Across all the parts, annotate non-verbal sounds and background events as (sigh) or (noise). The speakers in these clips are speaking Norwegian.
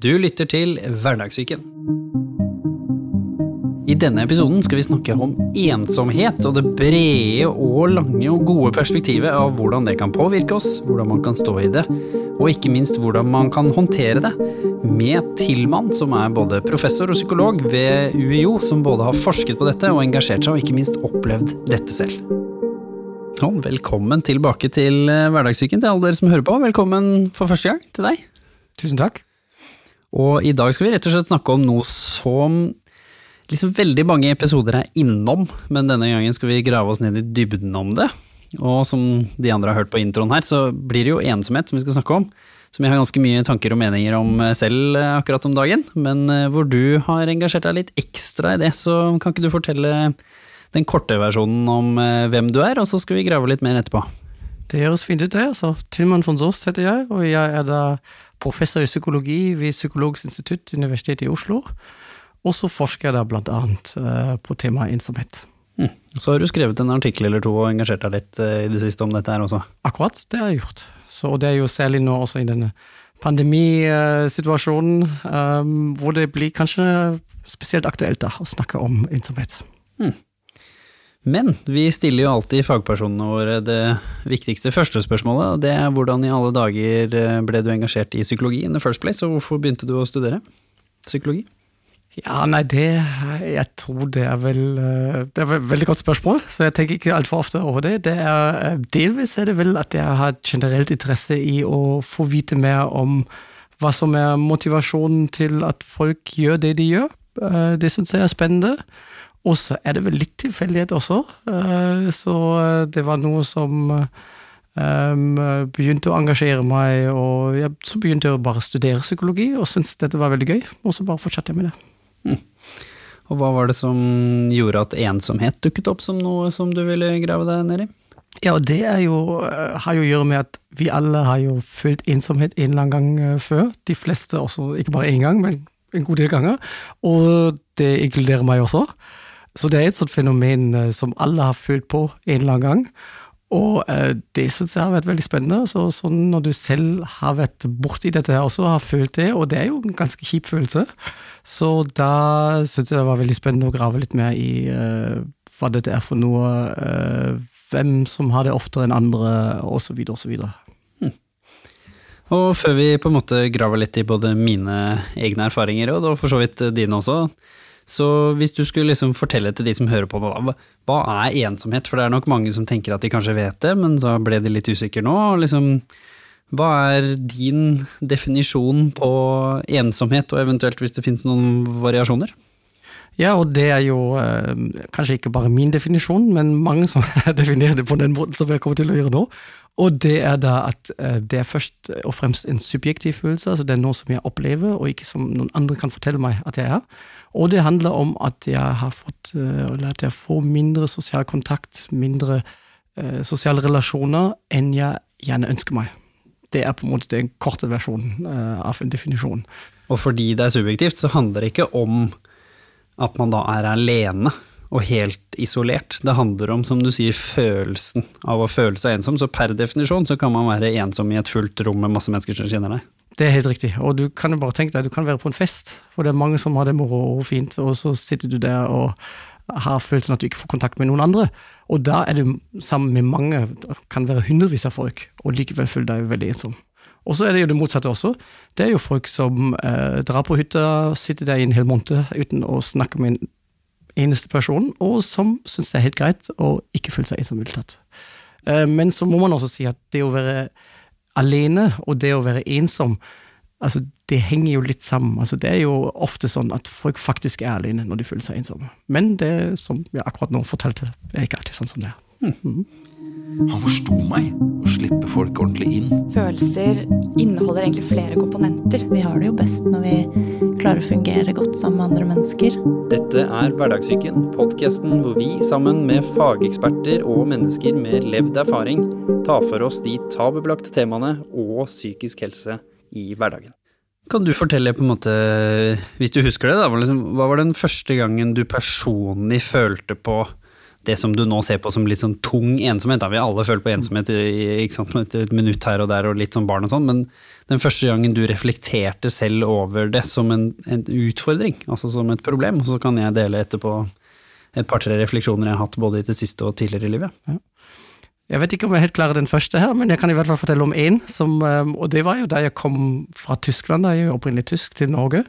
Du lytter til Hverdagssyken. I denne episoden skal vi snakke om ensomhet og det brede og lange og gode perspektivet av hvordan det kan påvirke oss, hvordan man kan stå i det, og ikke minst hvordan man kan håndtere det, med Tillmann, som er både professor og psykolog ved UiO, som både har forsket på dette og engasjert seg, og ikke minst opplevd dette selv. Og velkommen tilbake til Hverdagssyken til alle dere som hører på. Velkommen for første gang til deg. Tusen takk. Og i dag skal vi rett og slett snakke om noe som liksom veldig mange episoder er innom, men denne gangen skal vi grave oss ned i dybden om det. Og som de andre har hørt på introen her, så blir det jo ensomhet som vi skal snakke om. Som jeg har ganske mye tanker og meninger om selv akkurat om dagen. Men hvor du har engasjert deg litt ekstra i det, så kan ikke du fortelle den korte versjonen om hvem du er, og så skal vi grave litt mer etterpå. Det høres fint ut, det. Altså, Tilman von Sost heter jeg, og jeg er da professor i psykologi ved Psykologisk institutt, Universitetet i Oslo. Og så forsker jeg da blant annet uh, på temaet ensomhet. Mm. Så har du skrevet en artikkel eller to og engasjert deg litt uh, i det siste om dette her også? Akkurat, det har jeg gjort. Så, og det er jo særlig nå også i denne pandemisituasjonen, um, hvor det blir kanskje spesielt aktuelt da, å snakke om ensomhet. Mm. Men vi stiller jo alltid fagpersonene våre det viktigste første spørsmålet. Det er hvordan i alle dager ble du engasjert i psykologi in the first place, og hvorfor begynte du å studere psykologi? Ja, nei, det Jeg tror det er vel Det er et veldig godt spørsmål, så jeg tenker ikke altfor ofte over det. det er, delvis er det vel at jeg har generelt interesse i å få vite mer om hva som er motivasjonen til at folk gjør det de gjør. Det syns jeg er spennende. Og så er det vel litt tilfeldighet også. Så det var noe som begynte å engasjere meg, og så begynte jeg å bare studere psykologi, og syntes dette var veldig gøy. Og så bare fortsatte jeg med det. Mm. Og hva var det som gjorde at ensomhet dukket opp som noe som du ville grave deg ned i? Ja, og det jo, har jo å gjøre med at vi alle har jo følt ensomhet en eller annen gang før. De fleste også, ikke bare én gang, men en god del ganger. Og det inkluderer meg også. Så det er et sånt fenomen som alle har følt på en eller annen gang. Og eh, det syns jeg har vært veldig spennende. Så, sånn når du selv har vært borti dette her også, har følt det, og det er jo en ganske kjip følelse, så da syns jeg det var veldig spennende å grave litt mer i uh, hva dette er for noe, uh, hvem som har det oftere enn andre, osv., osv. Hm. Og før vi på en måte graver litt i både mine egne erfaringer, og for så vidt dine også, så hvis du skulle liksom fortelle til de som hører på, hva, hva er ensomhet? For det er nok mange som tenker at de kanskje vet det, men så ble de litt usikre nå. Liksom, hva er din definisjon på ensomhet, og eventuelt hvis det finnes noen variasjoner? Ja, og det er jo eh, kanskje ikke bare min definisjon, men mange som (laughs) definerer det på den måten som jeg kommer til å gjøre nå. Og det er da at eh, det er først og fremst en subjektiv følelse, altså det er noe som jeg opplever, og ikke som noen andre kan fortelle meg at jeg er. Og det handler om at jeg har fått, eller at jeg får mindre sosial kontakt, mindre eh, sosiale relasjoner enn jeg gjerne ønsker meg. Det er på en måte den korte versjonen eh, av en definisjon. Og fordi det er subjektivt, så handler det ikke om at man da er alene og helt isolert. Det handler om, som du sier, følelsen av å føle seg ensom. Så per definisjon så kan man være ensom i et fullt rom med masse mennesker som kjenner deg. Det er helt riktig. Og du kan jo bare tenke deg, du kan være på en fest, hvor det er mange som har det moro og fint, og så sitter du der og har følelsen at du ikke får kontakt med noen andre. Og da er du sammen med mange, kan være hundrevis av folk, og likevel føler deg veldig ensom. Og så er det jo det motsatte også. Det er jo folk som eh, drar på hytta, sitter der i en hel måned uten å snakke med en eneste person, og som syns det er helt greit å ikke føle seg ensom i det hele tatt. Eh, men så må man også si at det å være alene og det å være ensom, altså det henger jo litt sammen. Altså det er jo ofte sånn at folk faktisk er alene når de føler seg ensomme. Men det som jeg akkurat nå fortalte, er ikke alltid sånn som det er. Mm. Han forsto meg, å slippe folk ordentlig inn. Følelser inneholder egentlig flere komponenter. Vi har det jo best når vi klarer å fungere godt sammen med andre mennesker. Dette er Hverdagssyken, podkasten hvor vi sammen med fageksperter og mennesker med levd erfaring tar for oss de tabubelagte temaene og psykisk helse i hverdagen. Kan du fortelle, på en måte, hvis du husker det, da, hva var den første gangen du personlig følte på det som du nå ser på som litt sånn tung ensomhet. Da vi alle følt på ensomhet i, et minutt her og der og litt sånn barn og sånn, men den første gangen du reflekterte selv over det som en, en utfordring, altså som et problem, og så kan jeg dele etterpå et par-tre refleksjoner jeg har hatt både i det siste og tidligere i livet. Jeg vet ikke om jeg helt klarer den første her, men jeg kan i hvert fall fortelle om én. Og det var jo da jeg kom fra Tyskland, da jeg er opprinnelig tysk, til Norge.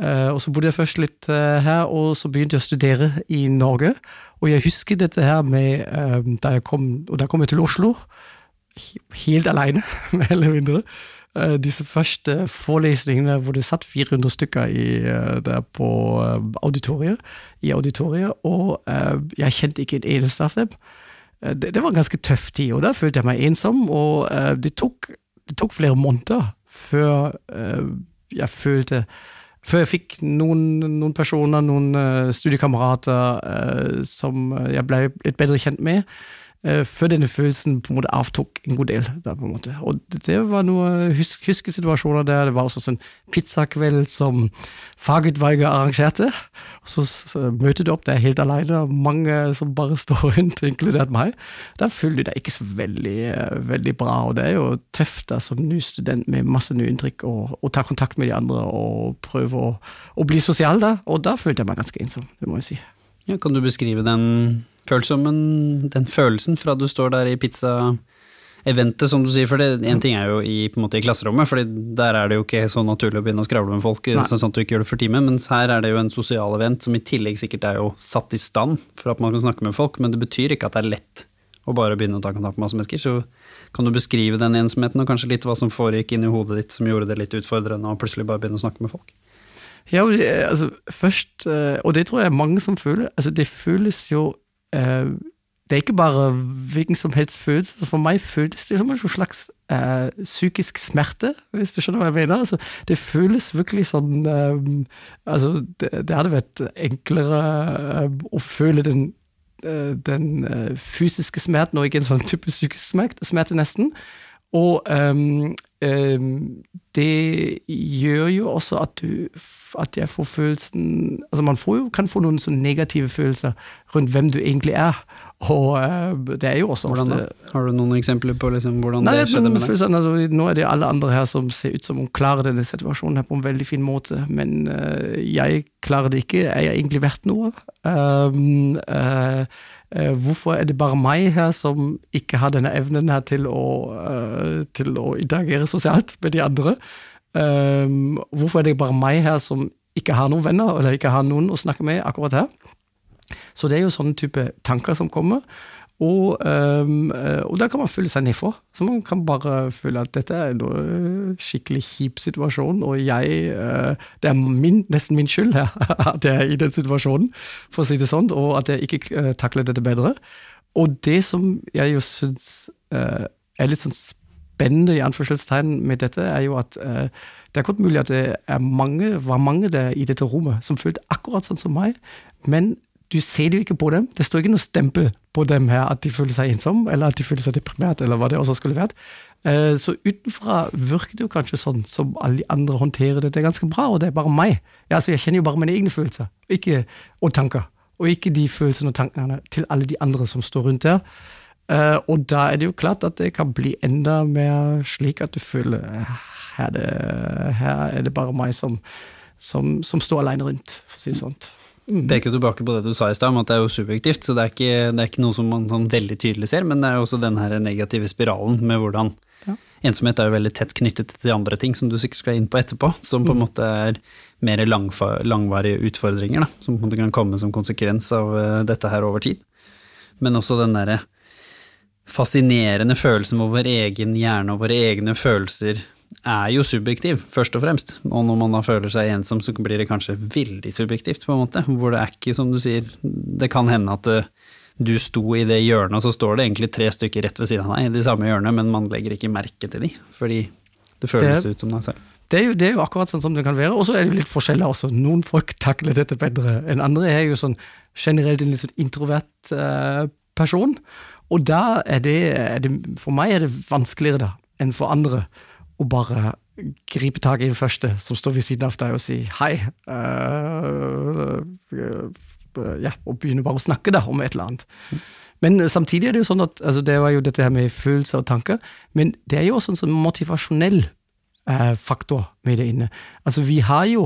Uh, og så bodde jeg først litt uh, her, og så begynte jeg å studere i Norge. Og jeg husker dette her med uh, da jeg kom, Og da kom jeg til Oslo, helt aleine, (laughs) mer eller mindre. disse første forelesningene hvor det satt 400 stykker i, der på auditoriet, i auditoriet, og jeg kjente ikke en eneste av dem. Det, det, var en ganske tøff tid, og da følte jeg meg ensom, og det tok, det tok flere måneder før jeg følte før jeg fikk noen, noen personer, noen uh, studiekamerater uh, som jeg ble litt bedre kjent med, før denne følelsen på en måte avtok en god del. Der, på en måte. Og det, var noen husk, huskesituasjoner der. Det var også sånn pizzakveld som fagutvalget arrangerte. Og så, så møter du opp der helt alene, mange som bare står rundt, inkludert meg. Da føler du deg ikke så veldig, veldig bra, og det er jo tøft da, som ny student med masse nye inntrykk, å ta kontakt med de andre og prøve å, å bli sosial da. Og da følte jeg meg ganske ensom, det må jeg si. Ja, kan du beskrive den følelsen, den følelsen fra du står der i pizza eventet, som du sier. For det, en ting er jo i, måte, i klasserommet, for der er det jo ikke så naturlig å begynne å skravle med folk, Nei. sånn at du ikke gjør det for time. Mens her er det jo en sosial event som i tillegg sikkert er jo satt i stand for at man kan snakke med folk, men det betyr ikke at det er lett å bare begynne å ta kontakt med masse mennesker. Så kan du beskrive den ensomheten, og kanskje litt hva som foregikk inni hodet ditt som gjorde det litt utfordrende å plutselig bare begynne å snakke med folk? Ja, altså først, eh, og det tror jeg mange som føler, altså det føles jo eh, det er ikke bare hvilken som helst følelse. For meg føles det som en slags uh, psykisk smerte, hvis du skjønner hva jeg mener. Altså, det føles virkelig sånn um, altså, det, det, hadde vært enklere uh, å føle den, den fysiske smerten, og ikke en sånn type psykisk smerte, smerte nesten. Og det gjør jo også at du at jeg får følelsen Altså man får jo, kan få noen sånne negative følelser rundt hvem du egentlig er. Og uh, det er jo også hvordan ofte da? Har du noen eksempler på liksom, hvordan nei, det skjedde med deg? Altså, nå er det alle andre her som ser ut som om klarer denne situasjonen her på en veldig fin måte, men uh, jeg klarer det ikke. Er jeg egentlig verdt noe? Um, uh, hvorfor er det bare meg her som ikke har denne evnen her til å, til å interagere sosialt med de andre? Um, hvorfor er det bare meg her som ikke har noen venner, eller ikke har noen å snakke med akkurat her? Så det er jo sånne type tanker som kommer. Og, um, og da kan man føle seg nedfor. Så man kan bare føle at dette er en skikkelig kjip situasjon, og jeg uh, Det er min, nesten min skyld (laughs) her, at jeg er i den situasjonen, for å si det sånn, og at jeg ikke uh, takler dette bedre. Og det som jeg jo syns uh, er litt sånn spennende i anførselstegn med dette, er jo at det er godt mulig at det mange, var mange der i dette rommet som følte akkurat sånn som meg, men du ser jo ikke på dem. Det står ikke noe stempel på dem her at de føler seg ensomme, eller at de føler seg deprimert, eller hva det også skulle vært. Eh, så utenfra virker det jo kanskje sånn som alle de andre håndterer dette Det ganske bra, og det er bare meg. Ja, altså, jeg kjenner jo bare mine egne følelser ikke, og tanker. Og ikke de følelsene og tankene til alle de andre som står rundt der. Eh, og da er det jo klart at det kan bli enda mer slik at du føler her er det, her er det bare meg som, som, som står alene rundt, for å si det sånn. Mm. Peker tilbake på det du sa i stad, om at det er jo subjektivt. Så det er ikke, det er ikke noe som man sånn veldig tydelig ser, men det er jo også den her negative spiralen med hvordan ja. Ensomhet er jo veldig tett knyttet til andre ting som du sikkert skal inn på etterpå, som på en mm. måte er mer langvarige utfordringer, da, som på en måte kan komme som konsekvens av uh, dette her over tid. Men også den derre fascinerende følelsen hvor vår egen hjerne og våre egne følelser er jo subjektiv, først og fremst. Og når man da føler seg ensom, så blir det kanskje veldig subjektivt, på en måte. Hvor det er ikke, som du sier, det kan hende at eh, du sto i det hjørnet, og så står det egentlig tre stykker rett ved siden av deg i de samme hjørnene, men man legger ikke merke til de, fordi det føles det, ut som deg selv. Det er, jo, det er, jo, akkurat sånn som det kan være. Og så er det jo litt forskjeller også. Noen folk (laughs) takler dette bedre enn andre. Jeg er jo sånn generelt en litt sånn introvert uh, person. Og da er det, er det, For meg er det vanskeligere da enn for andre og bare gripe tak i den første som står ved siden av deg og sier hei, uh, uh, ja, og begynner bare å snakke da, om et eller annet. Men samtidig er det jo sånn at altså Det var jo dette her med følelser og tanker, men det er jo også en sånn motivasjonell eh, faktor med det inne. Altså, vi har jo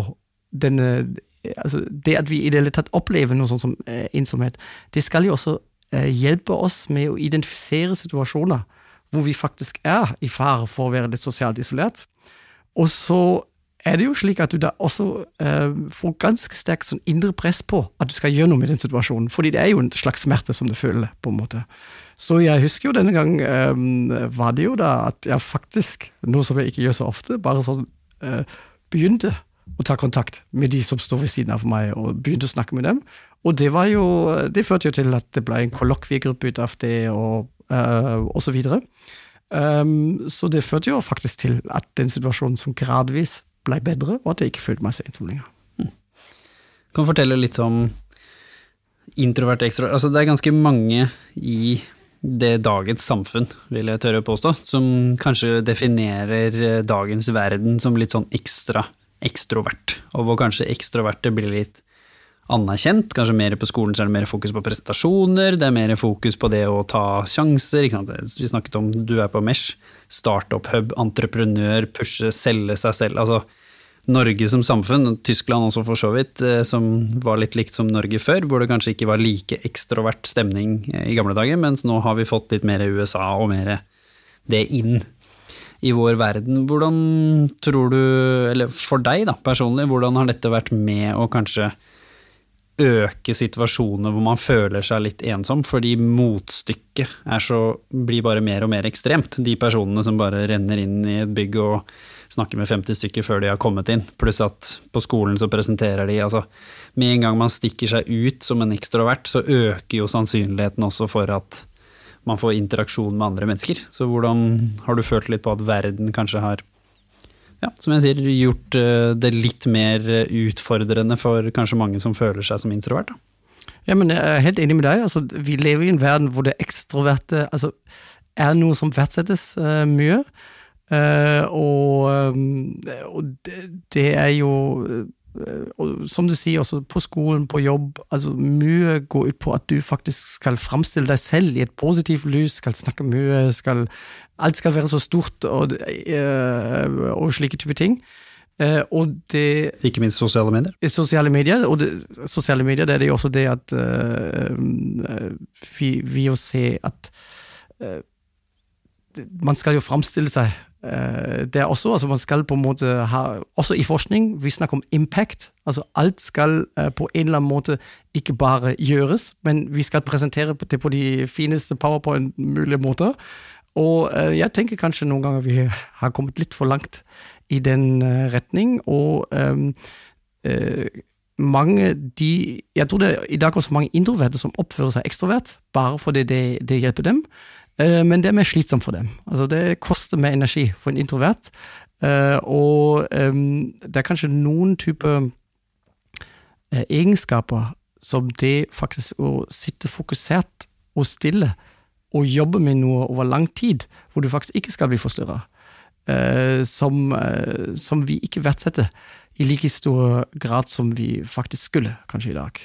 denne altså Det at vi i det hele tatt opplever noe sånt som ensomhet, det skal jo også hjelpe oss med å identifisere situasjoner hvor vi faktisk er i fare for å være litt sosialt isolert. Og så er det jo slik at du da også eh, får ganske sterkt sånn indre press på at du skal gjøre noe med den situasjonen, fordi det er jo en slags smerte som du føler, på en måte. Så jeg husker jo denne gang eh, var det jo da at jeg faktisk, noe som jeg ikke gjør så ofte, bare sånn eh, begynte å ta kontakt med de som står ved siden av meg, og begynte å snakke med dem. Og det var jo, det førte jo til at det ble en kollokviegruppe ut av det, og, uh, og så videre. Um, så det førte jo faktisk til at den situasjonen som gradvis ble bedre, og at jeg ikke følte meg så ensom lenger. Mm. Kan fortelle litt om introvert ekstra Altså det er ganske mange i det dagens samfunn, vil jeg tørre å påstå, som kanskje definerer dagens verden som litt sånn ekstra ekstrovert, og hvor kanskje ekstroverte blir litt anerkjent. Kanskje mer på skolen så er det mer fokus på prestasjoner, det er mer fokus på det å ta sjanser. Vi snakket om du er på Mesh, startup-hub, entreprenør, pushe, selge seg selv. Altså Norge som samfunn, Tyskland også for så vidt, eh, som var litt likt som Norge før, hvor det kanskje ikke var like ekstrovert stemning eh, i gamle dager, mens nå har vi fått litt mer USA og mer det inn i vår verden. Hvordan tror du, eller for deg da, personlig, hvordan har dette vært med å kanskje øke situasjoner hvor man føler seg litt ensom, fordi motstykket så, blir bare mer og mer ekstremt. De personene som bare renner inn i et bygg og snakker med 50 stykker før de har kommet inn, pluss at på skolen så presenterer de altså Med en gang man stikker seg ut som en ekstrovert, så øker jo sannsynligheten også for at man får interaksjon med andre mennesker. Så hvordan har du følt litt på at verden kanskje har ja, som jeg sier, gjort eh, det litt mer utfordrende for kanskje mange som føler seg som introvert? Da? Ja, men Jeg er helt enig med deg. Altså, vi lever i en verden hvor det ekstroverte altså, er noe som verdsettes uh, mye. Uh, og, um, og det, det, er jo Eh, og som du sier, også på skolen, på jobb, altså mye går ut på at du faktisk skal framstille deg selv i et positivt lys, skal snakke mye, skal Alt skal være så stort og, eh, og slike typer ting. Uh, og det Ikke minst sosiale medier? Sosiale medier, og det, sosiale medier det er det jo også det at uh, vi, vi å se at uh, Man skal jo framstille seg Eh, det er også, altså Man skal på en måte ha Også i forskning, vi snakker om impact. altså Alt skal uh, på en eller annen måte ikke bare gjøres, men vi skal presentere det på de fineste powerpoint-mulige måter. Og uh, jeg tenker kanskje noen ganger vi har kommet litt for langt i den uh, retning. Og um, mange de Jeg tror det er i dag også mange introverte som oppfører seg ekstrovert, bare fordi det, det hjelper dem. Eh, men det er mer slitsomt for dem. Altså, det koster mer energi for en introvert. Eh, og det er kanskje noen typer eh, egenskaper som det faktisk å sitte fokusert og stille og jobbe med noe over lang tid, hvor du faktisk ikke skal bli forstyrra, som, som vi ikke verdsetter i like stor grad som vi faktisk skulle, kanskje i dag.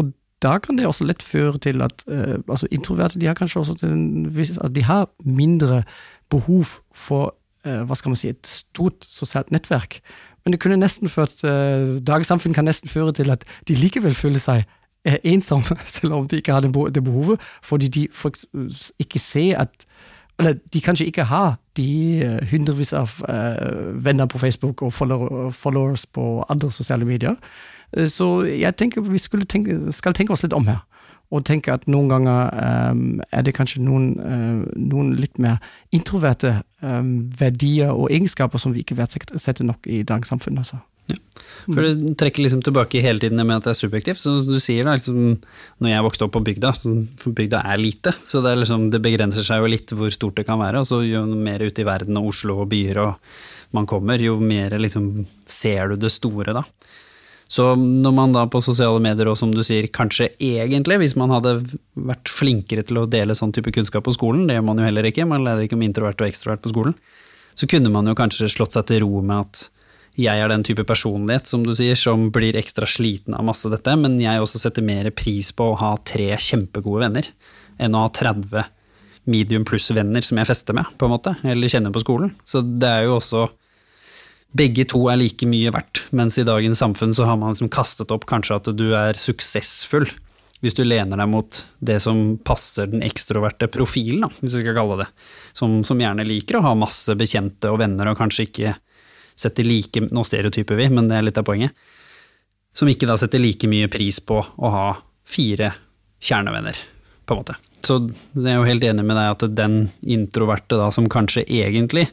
Og da kan det også lett føre til at uh, altså introverte de har kanskje også en de har mindre behov for uh, hva skal man si, et stort sosialt nettverk. Men det kunne nesten ført, uh, dagens samfunn kan nesten føre til at de likevel føler seg ensomme, (laughs) selv om de ikke har det behovet, fordi de ikke ser at eller de kanskje ikke har de hundrevis av venner på Facebook og followers på andre sosiale medier. Eh, så jeg tenker vi tenke, skal tenke oss litt om her. Og tenke at noen ganger um, er det kanskje noen, uh, noen litt mer introverte um, verdier og egenskaper som vi ikke verdsetter nok i dagens samfunn. Altså. Ja. For du trekker liksom tilbake hele tiden med at det er subjektivt. Så du sier da, liksom, når jeg vokste opp på bygda, for bygda er lite, så det, er liksom, det begrenser seg jo litt hvor stort det kan være. Og så jo mer ute i verden og Oslo og byer og man kommer, jo mer liksom ser du det store da. Så når man da på sosiale medier og som du sier, kanskje egentlig, hvis man hadde vært flinkere til å dele sånn type kunnskap på skolen, det gjør man jo heller ikke, man lærer ikke om introvert og ekstrovert på skolen, så kunne man jo kanskje slått seg til ro med at jeg er den type personlighet, som du sier, som blir ekstra sliten av masse dette, men jeg også setter mer pris på å ha tre kjempegode venner enn å ha 30 medium pluss-venner som jeg fester med, på en måte, eller kjenner på skolen. Så det er jo også Begge to er like mye verdt, mens i dagens samfunn så har man liksom kastet opp kanskje at du er suksessfull hvis du lener deg mot det som passer den ekstroverte profilen, da, hvis vi skal kalle det, som, som, gjerne liker å ha masse bekjente og venner, og kanskje ikke setter like Nå stereotyper vi, men det er litt av poenget. Som ikke da setter like mye pris på å ha fire kjernevenner, på en måte. Så jeg er jo helt enig med deg at den introverte da, som kanskje egentlig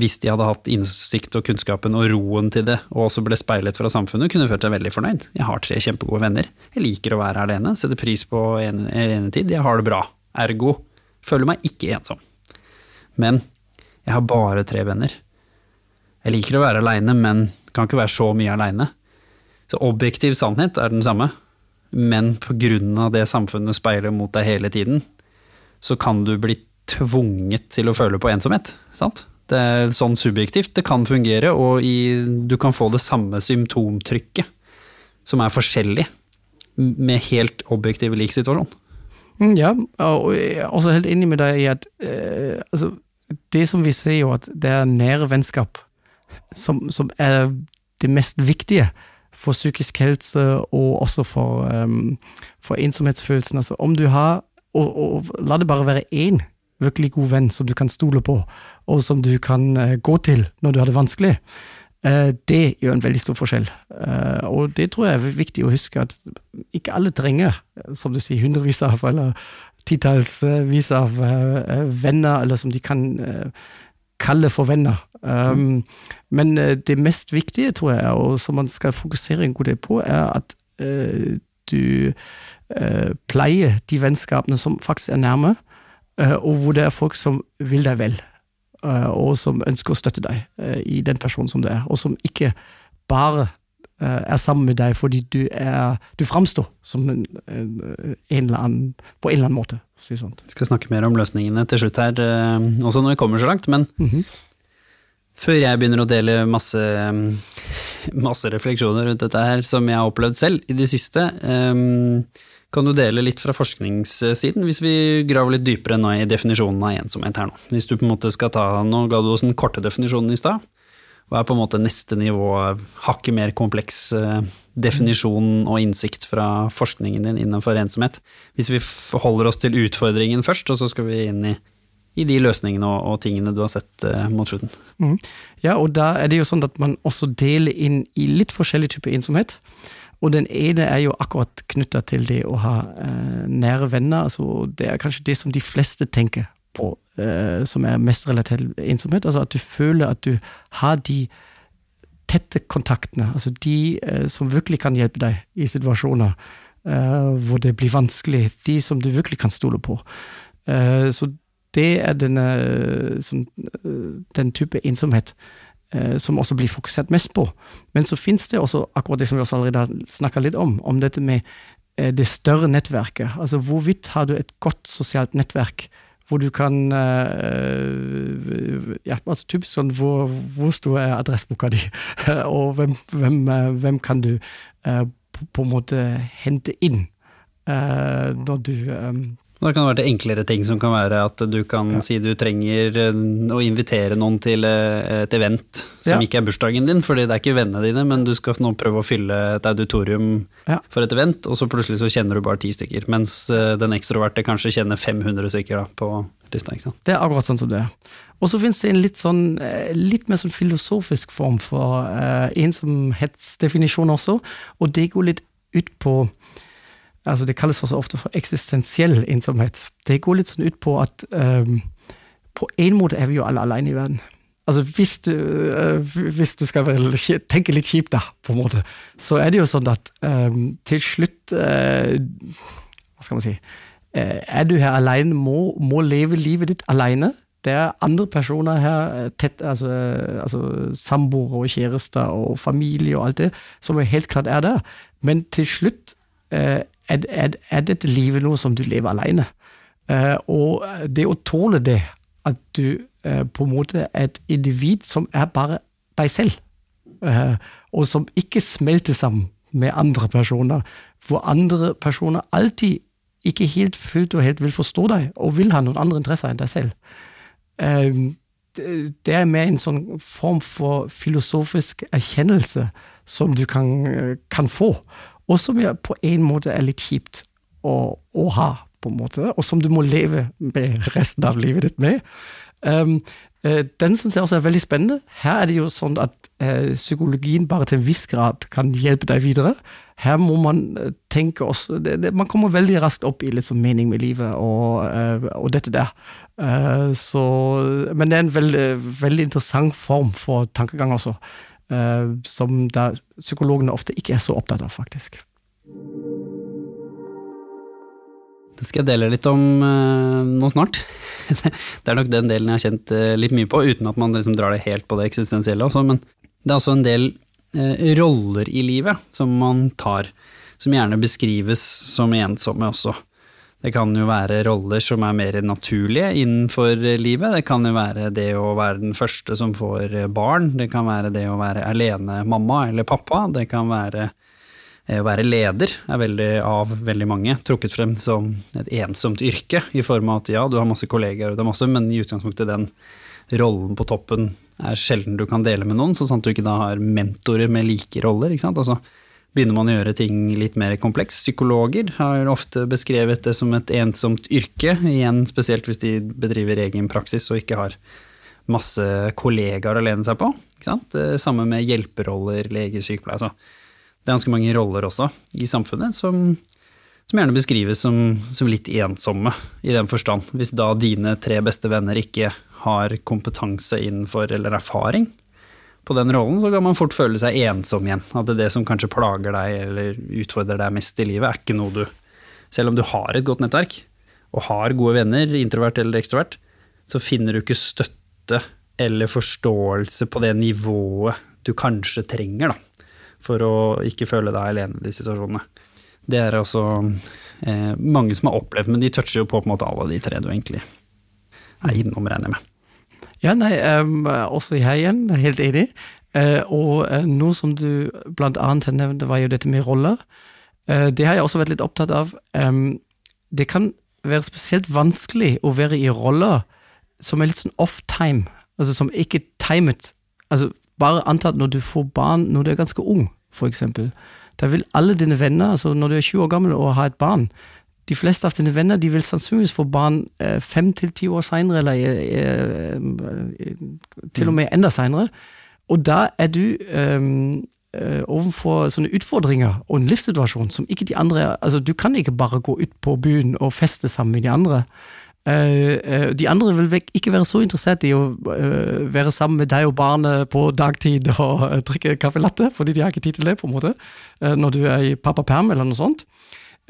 hvis de hadde hatt innsikt og kunnskapen og roen til det, og også ble speilet fra samfunnet, kunne følt seg veldig fornøyd. Jeg har tre kjempegode venner. Jeg liker å være alene, setter pris på enetid. Jeg har det bra. Ergo føler meg ikke ensom. Men jeg har bare tre venner. Jeg liker å være aleine, men kan ikke være så mye aleine. Så objektiv sannhet er den samme, men på grunn av det samfunnet speiler mot deg hele tiden, så kan du bli tvunget til å føle på ensomhet, sant? Det er sånn subjektivt det kan fungere, og i, du kan få det samme symptomtrykket, som er forskjellig, med helt objektiv lik situasjon. Mm, ja, og jeg er også helt enig med deg i at eh, altså, det som vi ser jo at det er nære vennskap som, som, er det mest viktige for psykisk helse og også for, um, for ensomhetsfølelsen. Altså om du har, og, og la det bare være én virkelig god venn som du kan stole på, og som du kan uh, gå til når du har det vanskelig, uh, det gjør en veldig stor forskjell. Uh, og det tror jeg er viktig å huske, at ikke alle trenger, som du sier, hundrevis av eller titallsvis av venner, eller som de kan kalle for venner. Mm. Men det mest viktige, tror jeg, og som man skal fokusere en god del på, er at du pleier de vennskapene som faktisk er nærme, Eh, og hvor det er folk som vil deg vel, eh, og som ønsker å støtte deg eh, i den personen som du er, og som ikke bare er sammen med deg fordi du, er, du framstår som en, en, eller annen, på en eller annen måte. Vi skal snakke mer om løsningene til slutt her, også når vi kommer så langt. Men mm -hmm. før jeg begynner å dele masse, masse refleksjoner rundt dette her, som jeg har opplevd selv i det siste, um, kan du dele litt fra forskningssiden, hvis vi graver litt dypere nå i definisjonen av ensomhet her nå? Hvis du på en måte skal ta, Nå ga du oss den korte definisjonen i stad. Hva er på en måte neste nivå, hakket mer kompleks eh, definisjon og innsikt fra forskningen din innenfor ensomhet? Hvis vi forholder oss til utfordringen først, og så skal vi inn i, i de løsningene og, og, tingene du har sett uh, mot slutten. Mm. Ja, og da er det jo sånn at man også deler inn i litt forskjellig type ensomhet. Og den ene er jo akkurat knytta til det å ha eh, nære venner. altså Det er kanskje det som de fleste tenker på, eh, som er mest relatert til ensomhet. Altså at du føler at du har de tette kontaktene, altså de eh, som virkelig kan hjelpe deg i situasjoner eh, hvor det blir vanskelig. De som du virkelig kan stole på. Eh, så det er denne, som, eh, den type ensomhet som også blir fokusert mest på. Men så finnes det også akkurat det som vi også allerede har snakka litt om, om dette med eh, det større nettverket. Altså hvorvidt har du et godt sosialt nettverk hvor du kan øh, ja, altså Typisk sånn hvor, hvor stor er adresseboka di, (laughs) og hvem, hvem, hvem, kan du på, en måte hente inn når du da kan det være enklere ting som kan være at du kan ja. si du trenger eh, å invitere noen til eh, et event som ja. ikke er bursdagen din, fordi det er ikke vennene dine, men du skal nå prøve å fylle et auditorium ja. for et event, og så plutselig så kjenner du bare ti stykker. Mens eh, den ekstroverte kanskje kjenner 500 stykker da, på lista. ikke sant? Det er akkurat sånn som det er. Og så finnes det en litt, sånn, litt mer sånn filosofisk form for uh, ensomhetsdefinisjon også, og det går litt ut på altså Det kalles også ofte for eksistensiell ensomhet. Det går litt sånn ut på at um, på en måte er vi jo alle alene i verden. Altså hvis du, uh, hvis du skal tenke litt kjipt, da, på en måte, så er det jo sånn at um, til slutt uh, Hva skal man si uh, Er du her alene, må, må leve livet ditt alene. Det er andre personer her, tett, altså, altså samboere og kjærester og familie og alt det, som helt klart er der. Men til slutt er, er, dette livet noe som du lever alene? Uh, og det å tåle det, at du uh, på en måte er et individ som er bare deg selv, uh, og som ikke smelter sammen med andre personer. Hvor andre personer alltid ikke helt fullt og helt vil forstå deg, og vil ha noen andre interesser enn deg selv. Det det er mer en sånn form for filosofisk erkjennelse som du kan, kan få, og som på en måte er litt kjipt å, å ha, på en måte, og som du må leve med resten av livet ditt med. Um, den syns jeg også er veldig spennende. Her er det jo sånn at eh, psykologien bare til en viss grad kan hjelpe deg videre. Her må man eh, tenke også det, det, Man kommer veldig raskt opp i litt sånn mening med livet og, eh, og dette der. Eh, så, men det er en veldig, veldig interessant form for tankegang også, som da psykologene ofte ikke er så opptatt av, faktisk. Det skal jeg dele litt om eh, nå snart. (laughs) det er nok den delen jeg har kjent eh, litt mye på, uten at man liksom drar det helt på det eksistensielle også, men det er også en del eh, roller i livet som man tar, som gjerne beskrives som ensomme også. Det kan jo være roller som er mer naturlige innenfor livet. Det kan jo være det å være den første som får barn. Det kan være det å være alene mamma eller pappa. Det kan være eh, å være leder, er veldig av veldig mange trukket frem som et ensomt yrke, i form av at ja, du har masse kollegaer, og det er masse, men i utgangspunktet den rollen på toppen er sjelden du kan dele med noen, så sant du ikke da har mentorer med like roller. ikke sant? Altså, begynner man å gjøre ting litt mer kompleks. Psykologer har ofte beskrevet det som et ensomt yrke, igjen spesielt hvis de bedriver egen praksis og ikke har masse kollegaer å lene seg på. Det samme med hjelperoller, lege, sykepleier. Altså. Det er ganske mange roller også i samfunnet som, som gjerne beskrives som, som, litt ensomme, i den forstand. Hvis da dine tre beste venner ikke har kompetanse innenfor eller erfaring på den rollen, så kan man fort føle seg ensom igjen. At det, er det som kanskje plager deg eller utfordrer deg mest i livet, er ikke noe du Selv om du har et godt nettverk og har gode venner, introvert eller ekstrovert, så finner du ikke støtte eller forståelse på det nivået du kanskje trenger, da, for å ikke føle deg alene i de situasjonene. Det er også eh, mange som har opplevd, men de toucher jo på, på måte alle de tre du egentlig er innom, regner jeg med. Ja, nei, um, også jeg igjen, helt enig. Uh, og uh, noe som du blant annet nevnte, var jo dette med roller. Uh, det har jeg også vært litt opptatt av. Um, det kan være spesielt vanskelig å være i roller som er litt sånn off-time, altså som ikke timet. Altså bare antatt når du får barn når du er ganske ung, for eksempel. Da vil alle dine venner, altså når du er 20 år gammel og har et barn, de fleste av dine venner de vil sannsynligvis få barn eh, fem til ti år seinere, eller eh, eh, til og med enda seinere. Og da er du um, overfor sånne utfordringer og en livssituasjon som ikke de andre Altså, du kan ikke bare gå ut på byen og feste sammen med de andre. Uh, uh, de andre vil ikke være så interessert i å uh, være sammen med deg og barnet på dagtid og drikke caffè latte, fordi de har ikke tid til det, på en måte, når du er i pappaperm eller noe sånt.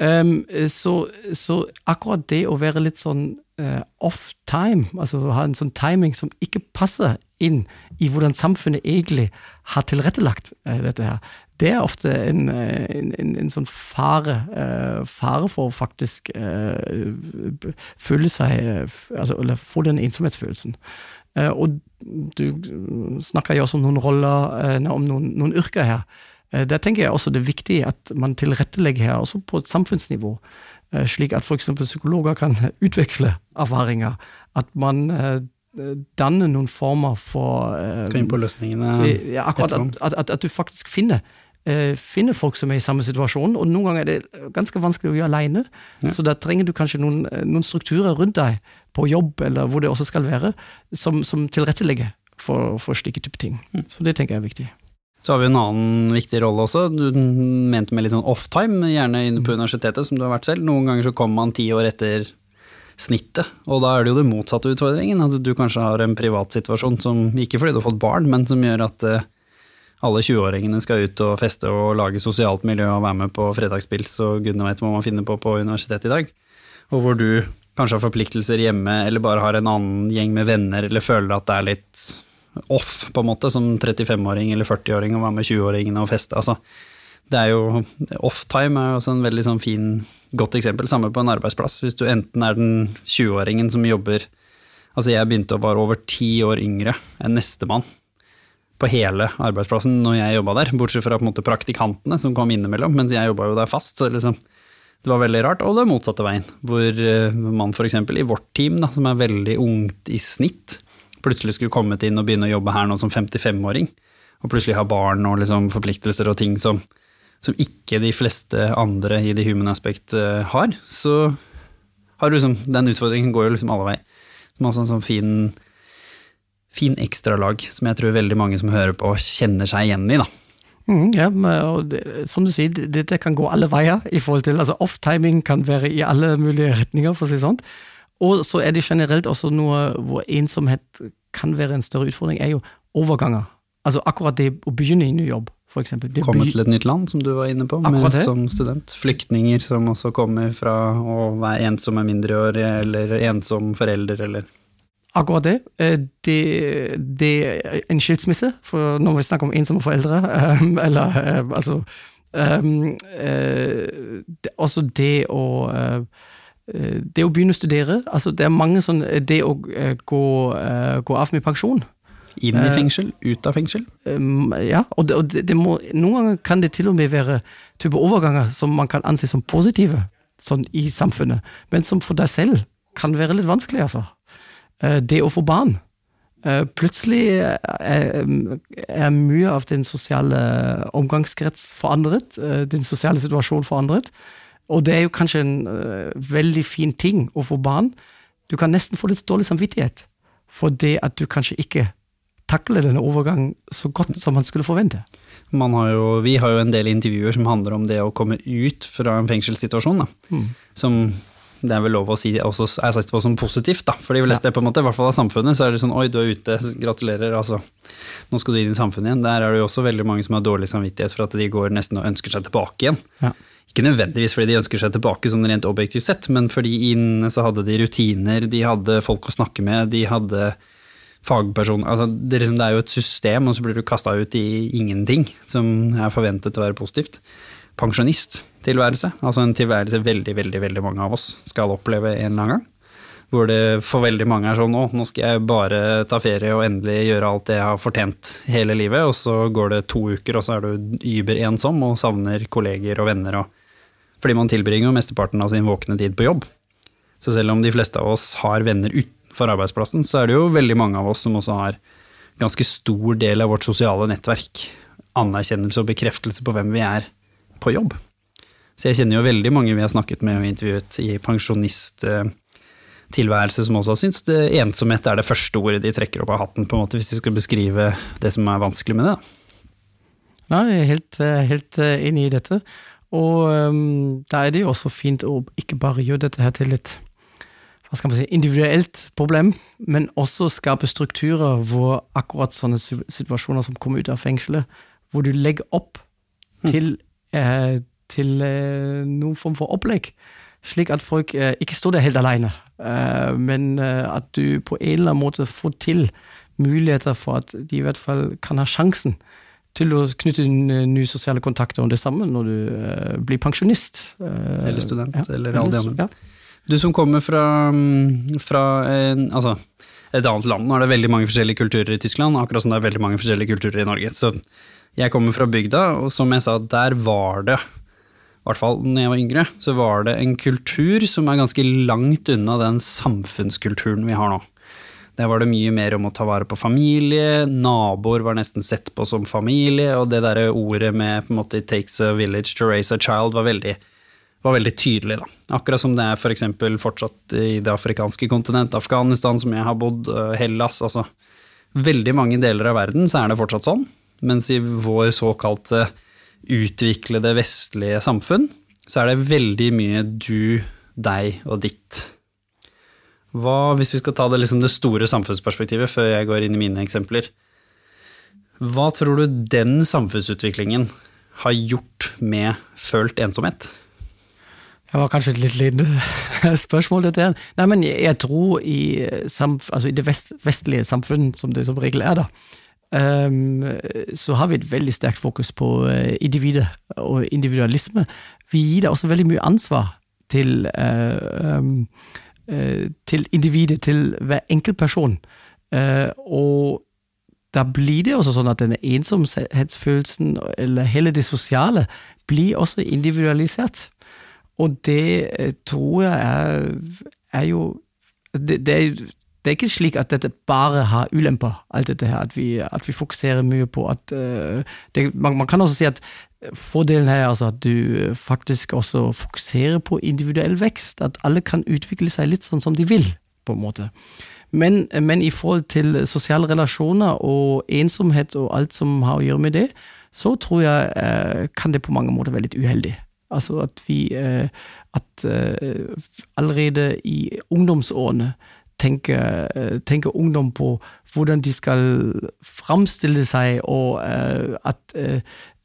Um, så, så, akkurat det å være litt sånn uh, off time, altså ha en sånn timing som ikke passer inn i hvordan samfunnet egentlig har tilrettelagt uh, dette her, det er ofte en, eh, en, en, en sånn fare, uh, fare for faktisk føle seg altså, Eller få den ensomhetsfølelsen. og du snakker jo også om noen roller, om noen, noen yrker her. Eh, der tenker jeg også det er viktig at man tilrettelegger her, også på et samfunnsnivå, eh, slik at f.eks. psykologer kan (laughs) utvikle erfaringer. At man eh, danner noen former for Skal inn på løsningene ja, akkurat at, at, at, du faktisk finner finner folk som er i samme situasjon, og noen ganger er det ganske vanskelig å gjøre alene. Ja. Så da trenger du kanskje noen, noen, strukturer rundt deg, på jobb eller hvor det også skal være, som, som tilrettelegger for, for slike type ting. Mm. Så det tenker jeg er viktig. Så har vi en annen viktig rolle også. Du mente med litt sånn off-time, gjerne inne på mm. universitetet, som du har vært selv. Noen ganger så kommer man ti år etter snittet, og da er det jo det motsatte utfordringen. At du kanskje har en privatsituasjon som, ikke fordi du har fått barn, men som gjør at uh, alle 20-åringene skal ut og feste og lage sosialt miljø og være med på fredagspils og gudene vet hva man finner på på universitetet i dag. Og hvor du kanskje har forpliktelser hjemme, eller bare har en annen gjeng med venner, eller føler at det er litt off, på en måte, som 35-åring eller 40-åring og være med 20-åringene og feste. Altså, det er jo Off-time er også en veldig sånn fin, godt eksempel. Samme på en arbeidsplass. Hvis du enten er den 20-åringen som jobber Altså, jeg begynte å være over ti år yngre enn nestemann på hele arbeidsplassen når jeg jobba der, bortsett fra på en måte praktikantene som kom innimellom, mens jeg jobba jo der fast. så liksom det var veldig rart, og det motsatte veien, hvor eh, man f.eks. i vårt team, da, som er veldig ungt i snitt, plutselig skulle kommet inn og begynne å jobbe her nå som 55-åring, og plutselig ha barn og liksom forpliktelser og ting som, som ikke de fleste andre i The Human Aspect eh, har, så har du liksom, den utfordringen går jo liksom alle veier. Som altså en sånn fin, fin ekstralag som jeg tror veldig mange som hører på, kjenner seg igjen i. da. Mm, ja, og det, som du sier, det, det, kan gå alle veier. i forhold til, altså Off-timing kan være i alle mulige retninger, for å si sånn. Og så er det generelt også noe hvor ensomhet kan være en større utfordring, er jo overganger. Altså akkurat det å begynne i ny jobb, f.eks. Komme til et nytt land, som du var inne på, med, som student. Flyktninger som også kommer fra å være ensomme mindreårige, eller ensom forelder, eller Akkurat det. Eh, det. Det er en skilsmisse, for når vi snakker om ensomme foreldre, um, eller uh, altså um, det, Også det å Det å begynne å studere. altså Det er mange sånn Det å gå, gå av med pensjon. Inn i fengsel, ut av fengsel? Ja, og, det, og det, må, noen ganger kan det til og med være type overganger som man kan anse som positive sånn i samfunnet, men som for deg selv kan være litt vanskelig, altså. Eh, det å få barn. Eh, plutselig er, er mye av den sosiale omgangskrets forandret, eh, den sosiale situasjonen forandret. Og det er jo kanskje en veldig fin ting å få barn. Du kan nesten få litt dårlig samvittighet for det at du kanskje ikke takler denne overgangen så godt som man skulle forvente. Har jo, vi har jo en del intervjuer som handler om det å komme ut fra en fengselssituasjon. Mm. Som det er vel lov å si også er sett på som positivt, da. For de fleste, ja. på en måte, i hvert fall av samfunnet, så er det sånn oi, du er ute, gratulerer, altså. Nå skal du inn i samfunnet igjen. Der er det jo også veldig mange som har dårlig samvittighet for at de går nesten og ønsker seg tilbake igjen. Ja. Ikke nødvendigvis fordi de ønsker seg tilbake sånn rent objektivt sett, men fordi inne så hadde de rutiner, de hadde folk å snakke med, de hadde fagpersoner altså det, liksom, det er jo et system, og så blir du kasta ut i ingenting som er forventet å være positivt pensjonisttilværelse. Altså en tilværelse veldig, veldig, veldig mange av oss skal oppleve en eller annen gang. Hvor det for veldig mange er sånn nå, nå skal jeg bare ta ferie og endelig gjøre alt det jeg har fortjent hele livet, og så går det to uker, og så er du überensom og savner kolleger og venner og Fordi man tilbringer jo mesteparten av sin våkne tid på jobb. Så selv om de fleste av oss har venner utenfor arbeidsplassen, så er det jo veldig mange av oss som også har ganske stor del av vårt sosiale nettverk. Anerkjennelse og bekreftelse på hvem vi er på jobb. Så jeg kjenner jo veldig mange vi har snakket med og intervjuet i pensjonisttilværelse som også har syntes ensomhet er det første ordet de trekker opp av hatten, på en måte, hvis de skal beskrive det som er vanskelig med det. Nei, jeg er helt, helt enig i dette. Og da er det jo også fint å ikke bare gjøre dette her til et hva skal man si, individuelt problem, men også skape strukturer hvor akkurat sånne situasjoner som kommer ut av fengselet, hvor du legger opp hm. til Eh, til eh, noen form for opplegg, slik at folk eh, ikke står der helt alene, men at du på en eller annen måte får til muligheter for at de i hvert fall kan ha sjansen til å knytte nye sosiale kontakter, om det samme når du blir pensjonist. eller student, ja, eller alle de andre. Ja. Du som kommer fra, mm, fra en, altså, et annet land, nå er det veldig mange forskjellige kulturer i Tyskland, akkurat som det er veldig mange forskjellige kulturer i Norge. så jeg kommer fra bygda, og som jeg sa, der var det, i hvert fall når jeg var yngre, så var det en kultur som er ganske langt unna den samfunnskulturen vi har nå. Der var det mye mer om å ta vare på familie, naboer var nesten sett på som familie, og det derre ordet med på en måte 'it takes a village to raise a child' var veldig, var veldig tydelig, da. Akkurat som det er for eksempel fortsatt i det afrikanske kontinent, Afghanistan, som jeg har bodd, eh, Hellas, altså. Veldig mange deler av verden så er det fortsatt sånn. Mens i vår såkalte utviklede vestlige samfunn, så er det veldig mye du, deg og ditt. Hva, hvis vi skal ta det, liksom det store samfunnsperspektivet før jeg går inn i mine eksempler, hva tror du den samfunnsutviklingen har gjort med følt ensomhet? Det var kanskje et litt lite spørsmål, dette. Nei, men jeg tror i, altså i det vest, vestlige samfunn, som det som regel er, da, um, så har vi et veldig sterkt fokus på uh, individet og individualisme. Vi gir da også veldig mye ansvar til, uh, um, til individet, til hver enkelt person. og da blir det også sånn at denne ensomhetsfølelsen, eller hele det sosiale, blir også individualisert. Og det eh, tror jeg er, er jo det, det, er, det, er, ikke slik at dette bare har ulemper, alt dette her, at vi, at vi fokuserer mye på at uh, det, man, man, kan også si at fordelen her er altså at du faktisk også fokuserer på individuell vekst, at alle kan utvikle seg litt sånn som de vil, på en måte. Men, men, i forhold til sosiale relasjoner og ensomhet og alt som har å gjøre med det, så tror jeg eh, kan det på mange måter være litt uheldig. Altså at vi eh, At eh, allerede i ungdomsårene tenker, eh, tenker, ungdom på hvordan de skal framstille seg, og eh, at eh, Eh,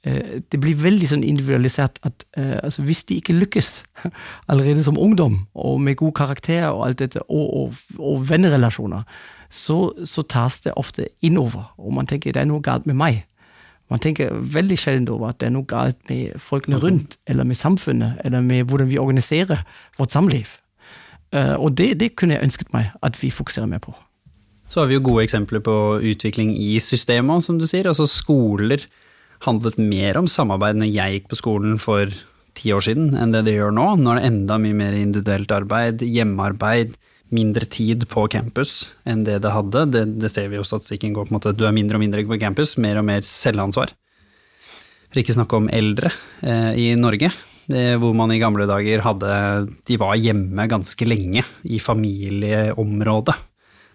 det blir veldig sånn individualisert at eh, altså hvis de ikke lykkes (laughs) allerede som ungdom, og med god karakter og alt dette, og, og, og vennerelasjoner, så, så, tas det ofte innover, og man tenker det er noe galt med meg. Man tenker veldig sjelden over at det er noe galt med folkene rundt, eller med samfunnet, eller med hvordan vi organiserer vårt samliv. Eh, og det, det kunne jeg ønsket meg at vi fokuserer mer på. Så har vi jo gode eksempler på utvikling i systemet, som du sier. Altså skoler handlet mer om samarbeid når jeg gikk på skolen for ti år siden, enn det det gjør nå. Nå er det enda mye mer individuelt arbeid, hjemmearbeid, mindre tid på campus enn det det hadde. Det, det ser vi jo statistikken går på en måte, du er mindre og mindre på campus, mer og mer selvansvar. For ikke snakke om eldre eh, i Norge, det, hvor man i gamle dager hadde De var hjemme ganske lenge, i familieområdet.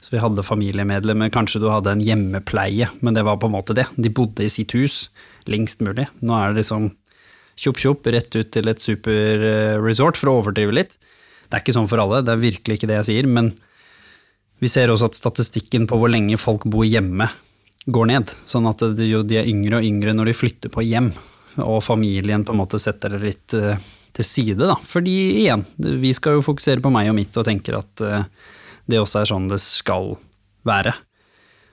Så vi hadde familiemedlemmer, kanskje du hadde en hjemmepleie, men det var på en måte det. De bodde i sitt hus lengst mulig. Nå er det liksom tjopp tjopp, rett ut til et superresort, for å overdrive litt. Det er ikke sånn for alle, det er virkelig ikke det jeg sier, men vi ser også at statistikken på hvor lenge folk bor hjemme, går ned. Sånn at de, er yngre og yngre når de flytter på hjem, og familien på en måte setter det litt uh, til side, da. Fordi igjen, vi skal jo fokusere på meg og mitt og tenker at uh, det også er sånn det skal være.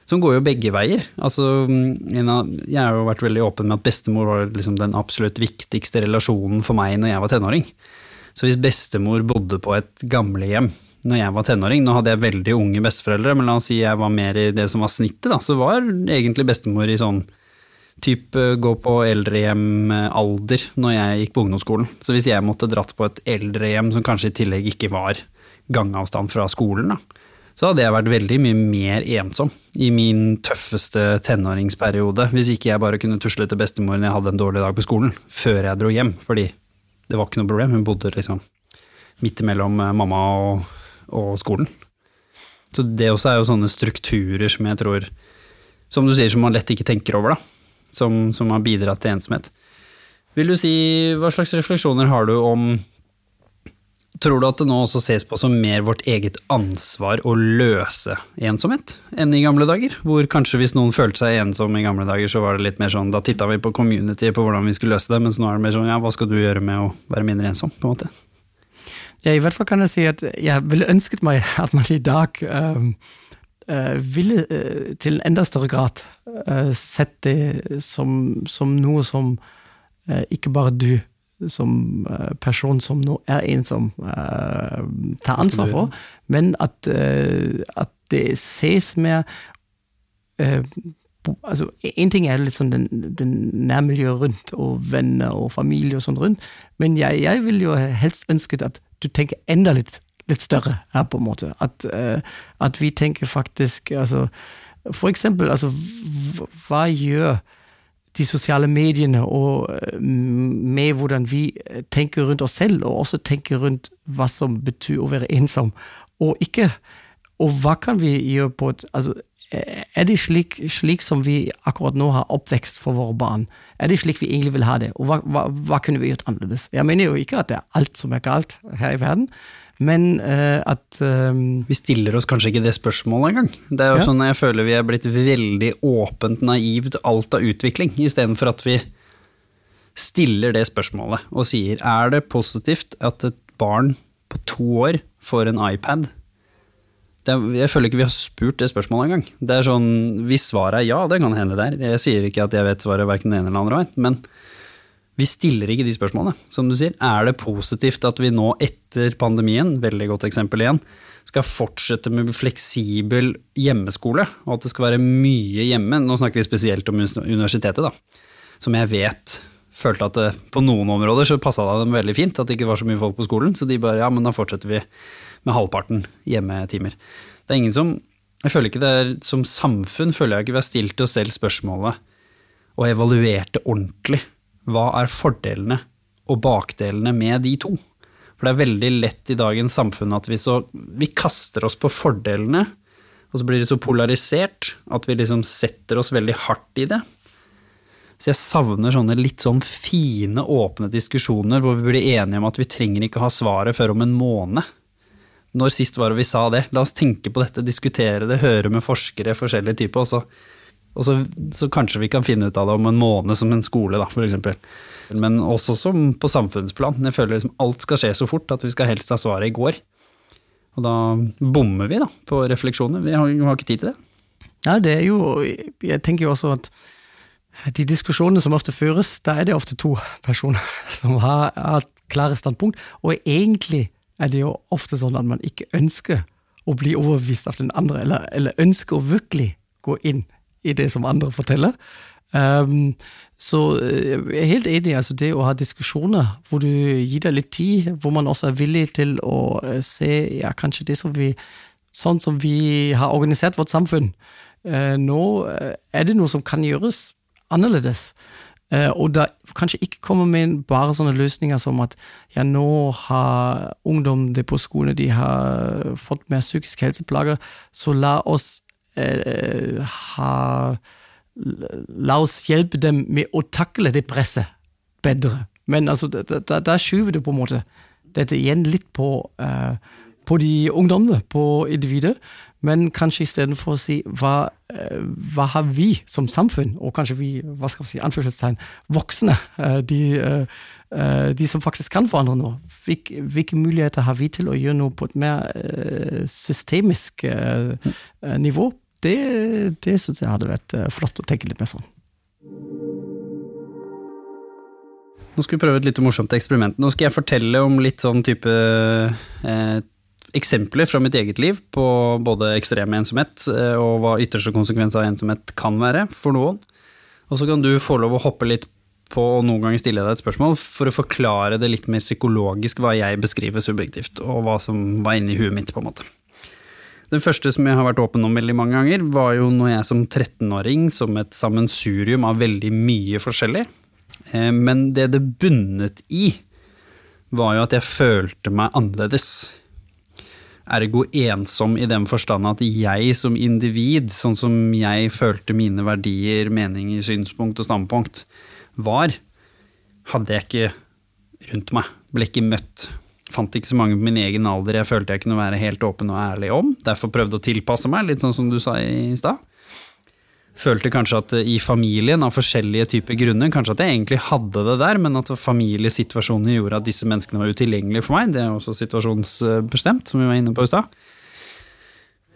Som går jo begge veier. Altså, jeg har jo vært veldig åpen med at bestemor var liksom den absolutt viktigste relasjonen for meg når jeg var tenåring. Så hvis bestemor bodde på et gamlehjem når jeg var tenåring, nå hadde jeg veldig unge besteforeldre, men la oss si jeg var mer i det som var snittet, da, så var egentlig bestemor i sånn type gå på eldrehjem-alder når jeg gikk på ungdomsskolen. Så hvis jeg måtte dratt på et eldrehjem som kanskje i tillegg ikke var gangavstand fra skolen, da, så hadde jeg vært veldig mye mer ensom i min tøffeste tenåringsperiode, hvis ikke jeg bare kunne tusle til bestemor når jeg hadde en dårlig dag på skolen, før jeg dro hjem, fordi det var ikke noe problem, hun bodde liksom midt imellom eh, mamma og, og skolen. Så det også er jo sånne strukturer som jeg tror, som du sier, som man lett ikke tenker over, da, som, som har bidratt til ensomhet. Vil du si, hva slags refleksjoner har du om Tror du at det nå også ses på som mer vårt eget ansvar å løse ensomhet enn i gamle dager? Hvor kanskje hvis noen følte seg ensom i gamle dager, så var det litt mer sånn da titta vi på community på hvordan vi skulle løse det, mens nå er det mer sånn ja, hva skal du gjøre med å være mindre ensom, på en måte? Ja, i hvert fall kan jeg si at jeg ville ønsket meg at man i dag um, uh, ville uh, til en enda større grad uh, sett det som, som noe som ikke bare du som eh, person som nå er en som uh, tar ansvar for, men at, uh, at det ses mer uh, altså, En ting er litt sånn den, den nærmiljøet rundt, og venner og familie og sånn rundt, men jeg, jeg vil jo helst ønsket at du tenker enda litt, litt større her, på en måte. At, at vi tenker faktisk altså, For eksempel, altså, hva gjør de sosiale mediene og eh, med hvordan vi eh, tenker rundt oss selv, og også tenker rundt hva som betyr å være ensom, og ikke Og hva kan vi gjøre på et altså, Er det slik, slik, som vi akkurat nå har oppvekst for våre barn? Er det slik vi egentlig vil ha det? Og hva, hva, hva kunne vi gjort annerledes? Jeg mener jo ikke at det er alt som er galt her i verden, men uh, at um, Vi stiller oss kanskje ikke det spørsmålet engang. Det er jo ja. sånn jeg føler vi er blitt veldig åpent naivt alt av utvikling, istedenfor at vi stiller det spørsmålet og sier er det positivt at et barn på to år får en iPad? Det, jeg føler ikke vi har spurt det spørsmålet engang. Det er sånn, Hvis svaret er ja, det kan hende det er. Jeg sier ikke at jeg vet svaret verken den ene eller andre veien, men vi stiller ikke de spørsmålene, som du sier. Er det positivt at vi nå etter pandemien, veldig godt eksempel igjen, skal fortsette med fleksibel hjemmeskole, og at det skal være mye hjemme? Nå snakker vi spesielt om universitetet, da, som jeg vet følte at det, på noen områder så passa det dem veldig fint at det ikke var så mye folk på skolen, så de bare ja, men da fortsetter vi med halvparten hjemmetimer. Det er ingen som Jeg føler ikke det er Som samfunn føler jeg ikke vi har stilt oss selv spørsmålet og evaluert det ordentlig hva er fordelene og bakdelene med de to? For det er veldig lett i dagens samfunn at vi så Vi kaster oss på fordelene, og så blir det så polarisert at vi liksom setter oss veldig hardt i det. Så jeg savner sånne litt sånn fine, åpne diskusjoner hvor vi blir enige om at vi trenger ikke ha svaret før om en måned. Når sist var det vi sa det? La oss tenke på dette, diskutere det, høre med forskere, forskjellige typer, og så og så, så, kanskje vi kan finne ut av det om en måned som en skole, da, f.eks. Men også som på samfunnsplan. Jeg føler liksom alt skal skje så fort at vi skal helst ha svaret i går. Og da bommer vi da på refleksjoner. Vi har, vi har ikke tid til det. Ja, det er jo Jeg tenker jo også at de diskusjonene som ofte føres, da er det ofte to personer (laughs) som har, har et klare standpunkt. Og egentlig er det jo ofte sånn at man ikke ønsker å bli overbevist av den andre, eller, eller ønsker å virkelig gå inn i det som andre forteller. Um, så eh, jeg er helt enig. altså Det å ha diskusjoner hvor du gir deg litt tid, hvor man også er villig til å eh, se ja, kanskje det som vi Sånn som vi har organisert vårt samfunn. Uh, nå er det noe som kan gjøres annerledes. Uh, og da kanskje ikke komme med bare sånne løsninger som at ja, nå har ungdom det på skolen, de har fått mer psykiske helseplager, så la oss Eh, ha La oss hjelpe dem med å takle det presset bedre. Men altså, da, skyver det på en måte dette igjen litt på, eh, på de ungdommene, på individet. Men kanskje istedenfor å si hva, hva, har vi som samfunn, og kanskje vi, hva skal vi si, anførselstegn, voksne, de, de, som faktisk kan forandre noe. Hvilke, hvilke, muligheter har vi til å gjøre noe på et mer systemisk nivå? Det, det syns jeg hadde vært eh, flott å tenke litt mer sånn. Nå skal vi prøve et litt morsomt eksperiment. Nå skal jeg fortelle om litt sånn type eh, eksempler fra mitt eget liv på både ekstrem ensomhet eh, og hva ytterste konsekvens av ensomhet kan være for noen. Og så kan du få lov å hoppe litt på og noen ganger stille deg et spørsmål for å forklare det litt mer psykologisk hva jeg beskriver subjektivt, og hva som var inni huet mitt, på en måte. Den første som jeg har vært åpen om veldig mange ganger, var jo når jeg som 13-åring, som et sammensurium av veldig mye forskjellig, eh, men det det bunnet i, var jo at jeg følte meg annerledes. Ergo ensom i den forstand at jeg som individ, sånn som jeg følte mine verdier, meninger, synspunkt og standpunkt, var, hadde jeg ikke rundt meg, ble ikke møtt fant ikke så mange på min egen alder jeg følte jeg kunne være helt åpen og ærlig om. Derfor prøvde å tilpasse meg, litt sånn som du sa i stad. Følte kanskje at i familien, av forskjellige typer grunner, kanskje at jeg egentlig hadde det der, men at familiesituasjonen gjorde at disse menneskene var utilgjengelige for meg. Det er også situasjonsbestemt, som vi var inne på i stad.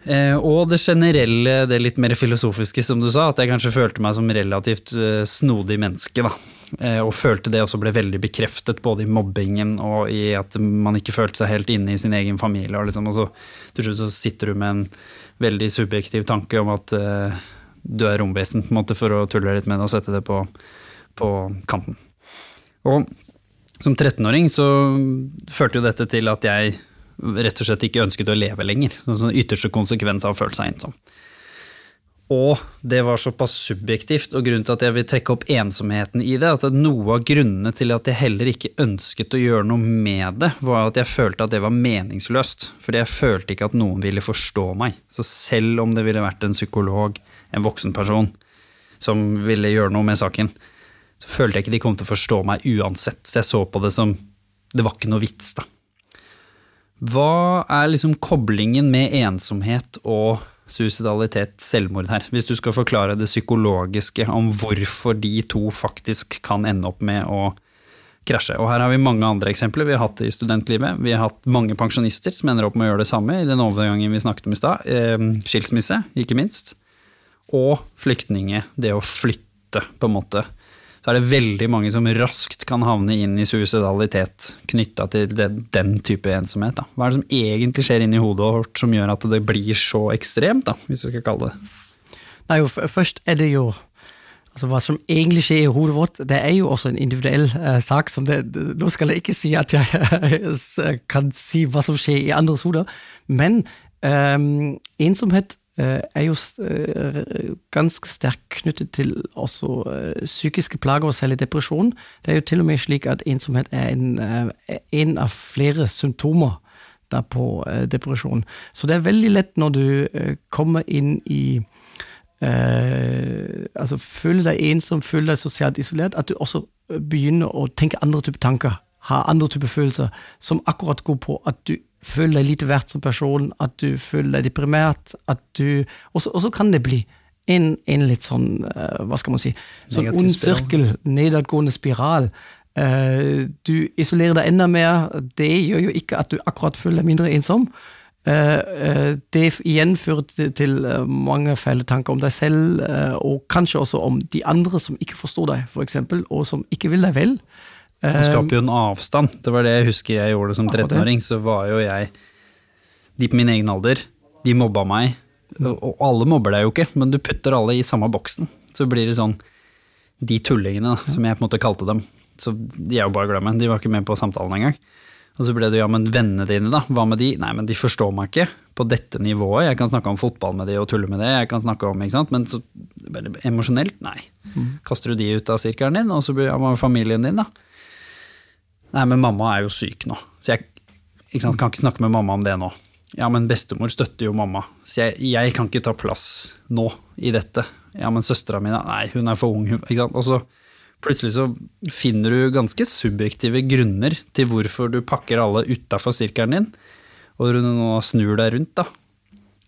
Eh, og det generelle, det litt mer filosofiske, som du sa, at jeg kanskje følte meg som relativt eh, snodig menneske, da. Eh, og følte det også ble veldig bekreftet, både i mobbingen og i at man ikke følte seg helt inne i sin egen familie. Og, liksom, og så til slutt så sitter du med en veldig subjektiv tanke om at uh, du er romvesen, på en måte, for å tulle litt med det og sette det på, på kanten. Og som 13-åring så førte jo dette til at jeg rett og slett ikke ønsket å leve lenger. En sånn ytterste konsekvens av å føle seg ensom. Og det var såpass subjektivt, og grunnen til at jeg vil trekke opp ensomheten i det, at noe av grunnene til at jeg heller ikke ønsket å gjøre noe med det, var at jeg følte at det var meningsløst. Fordi jeg følte ikke at noen ville forstå meg. Så selv om det ville vært en psykolog, en voksen person, som ville gjøre noe med saken, så følte jeg ikke de kom til å forstå meg uansett. Så jeg så på det som Det var ikke noe vits, da. Hva er liksom koblingen med ensomhet og suicidalitet, selvmord her. Hvis du skal forklare det psykologiske om hvorfor de to faktisk kan ende opp med å krasje. Og her har vi mange andre eksempler vi har hatt i studentlivet. Vi har hatt mange pensjonister som ender opp med å gjøre det samme i den overgangen vi snakket om i stad. Eh, skilsmisse, ikke minst. Og flyktninge. det å flytte, på en måte. Så er det veldig mange som raskt kan havne inn i suicidalitet knytta til den, den type ensomhet. Da. Hva er det som egentlig skjer inni hodet vårt som gjør at det blir så ekstremt, da, hvis vi skal kalle det Nei, jo, først er det jo Altså Hva som egentlig skjer i hodet vårt, det er jo også en individuell uh, sak. som det, det- Nå skal jeg ikke si at jeg (laughs) kan si hva som skjer i andres hoder, men um, ensomhet er jo eh, ganske sterkt knyttet til også eh, psykiske plager, og særlig depresjon. Det er jo til og med slik at ensomhet er en, eh, en av flere symptomer på eh, depresjon. Så det er veldig lett når du eh, kommer inn i Uh, altså føler deg ensom, føler deg sosialt isolert, at du også eh, begynner å tenke andre typer tanker, ha andre typer følelser, som akkurat går på at du føler deg lite verdt som person, at du føler deg deprimert, at du Og så kan det bli en, en litt sånn, eh, hva skal man si, sånn ond sirkel, nedadgående spiral. Eh, du isolerer deg enda mer, det gjør jo ikke at du akkurat føler deg mindre ensom. Eh, det igjen fører til, mange feile tanker om deg selv, og kanskje også om de andre som ikke forstår deg, for eksempel, og som ikke vil deg vel. Man Eh, skaper jo en avstand. Det var det jeg husker jeg gjorde som 13-åring. Så var jo jeg De på min egen alder, de mobba meg. Og alle mobber deg jo ikke, men du putter alle i samme boksen. Så blir det sånn De tullingene, da, som jeg på en måte kalte dem. Så de er jo bare å glemme. De var ikke med på samtalen engang. Og så ble det ja, men vennene dine, da? Hva med de? Nei, men de forstår meg ikke på dette nivået. Jeg kan snakke om fotball med de og tulle med det, jeg kan snakke om, ikke sant. Men så emosjonelt, nei. Kaster du de ut av sirkelen din, og så blir ja, hva familien din, da? Nei, men mamma er jo syk nå, så jeg ikke sant, kan ikke snakke med mamma om det nå. Ja, men bestemor støtter jo mamma, så jeg, jeg kan ikke ta plass nå i dette. Ja, men søstera mi, nei, hun er for ung, ikke sant. Og så plutselig så finner du ganske subjektive grunner til hvorfor du pakker alle utafor sirkelen din, og du nå snur deg rundt, da.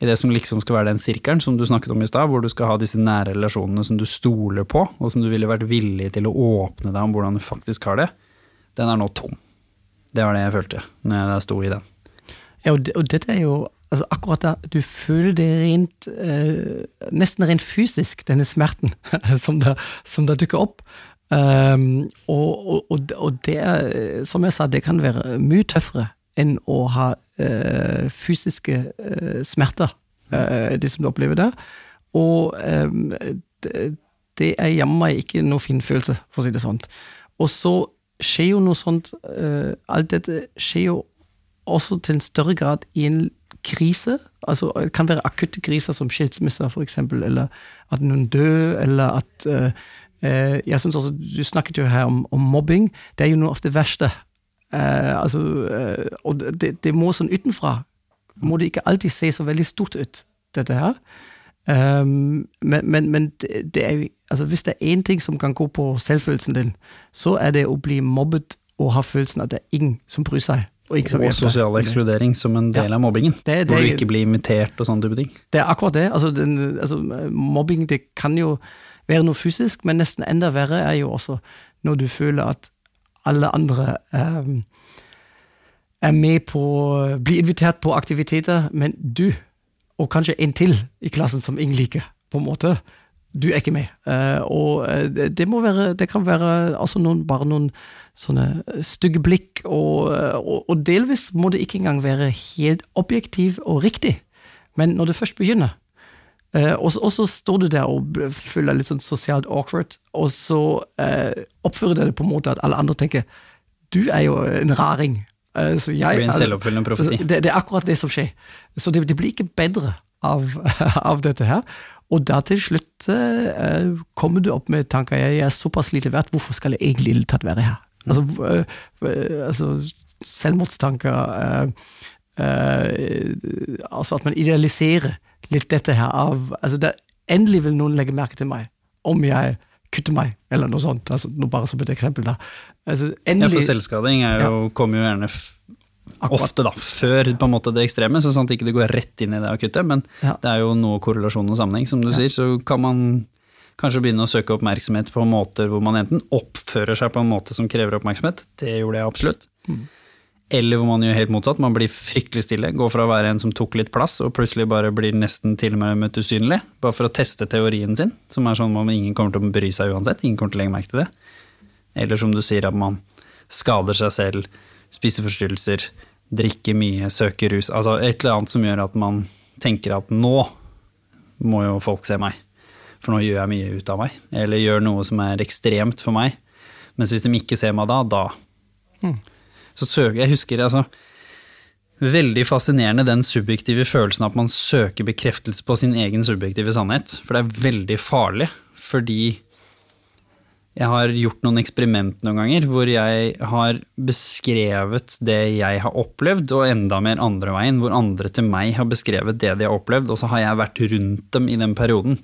I det som liksom skal være den sirkelen som du snakket om i stad, hvor du skal ha disse nære relasjonene som du stoler på, og som du ville vært villig til å åpne deg om hvordan du faktisk har det, den er nå tom. Det var det jeg følte når jeg sto i den. Ja, og, det, og dette er jo altså akkurat da du føler det rent eh, Nesten rent fysisk, denne smerten (laughs) som da, som da dukker opp. Um, og, og, og, det som jeg sa, det kan være mye tøffere enn å ha eh, fysiske eh, smerter, eh, det som du opplever der. Og em, det, det er jammen meg ikke noe fin følelse, for å si det sånn. Og så skjer jo noe sånt eh, Alt dette skjer jo også til en større grad i en krise. Altså, det kan være akutte kriser som skilsmisser, eksempel, eller at noen dør, eller at eh, Jeg synes også, Du snakket jo her om, om mobbing. Det er jo noe av det verste. Eh, altså, eh, og det, det må sånn utenfra må det ikke alltid se så veldig stort ut, dette her. Um, men men, men det, det er jo altså Hvis det er én ting som kan gå på selvfølelsen din, så er det å bli mobbet og ha følelsen at det er ingen som bryr seg. Og, Og sosial ekskludering som en del Ja. av mobbingen. Det- det- hvor du ikke blir invitert og sånne type ting. Det er akkurat det. Altså, den, altså, mobbing det kan jo være noe fysisk, men nesten enda verre er jo også når du føler at alle andre ehm, er med på Blir invitert på aktiviteter, men du, og kanskje en til i klassen som ingen liker, på en måte, du er ikke med. Eh, og eh, det, må være Det kan være altså noen, bare noen sånne stygge blikk, og, eh, og, og delvis må det ikke engang være helt objektiv og riktig. Men når det først begynner, og, og så står du der og føler deg litt sånn sosialt awkward, og så eh, oppfører du deg på en måte at alle andre tenker du er jo en raring. Så jeg, Det blir en selvoppfyllende profeti. det, det er akkurat det som skjer. Så det, det blir ikke bedre av, (laughs) av dette her. Og da til slutt eh, kommer du opp med tanker jeg, jeg er såpass lite verdt, hvorfor skal jeg egentlig tatt være her? Altså, eh, eh, altså selvmordstanker eh, eh, Altså at man idealiserer litt dette her av altså det, Endelig vil noen legge merke til meg om jeg kutter meg, eller noe sånt. altså Bare som et eksempel. da. Altså, Ja, for selvskading er jo, kommer jo gjerne Akkurat. ofte da, før på en måte det ekstreme, så sånn at ikke det går rett inn i det akutte, men Ja. det er jo noe korrelasjon og sammenheng, som du sier, så kan man kanskje begynne å søke oppmerksomhet på måter hvor man enten oppfører seg på en måte som krever oppmerksomhet, det gjorde jeg absolutt, Mm. eller hvor man gjør helt motsatt, man blir fryktelig stille, går fra å være en som tok litt plass, og plutselig bare blir nesten til og med usynlig, bare for å teste teorien sin, som er sånn at ingen kommer til å bry seg uansett, ingen kommer til å legge merke til det. Eller som du sier, at man skader seg selv, spiseforstyrrelser, drikke mye, søke rus. Altså et eller annet som gjør at man tenker at nå må jo folk se meg, for nå gjør jeg mye ut av meg. Eller gjør noe som er ekstremt for meg. Mens hvis de ikke ser meg da, da Så søker jeg husker altså Veldig fascinerende den subjektive følelsen at man søker bekreftelse på sin egen subjektive sannhet. For det er veldig farlig, fordi jeg har gjort noen eksperiment noen ganger hvor jeg har beskrevet det jeg har opplevd, og enda mer andre veien, hvor andre til meg har beskrevet det de har opplevd, og så har jeg vært rundt dem i den perioden.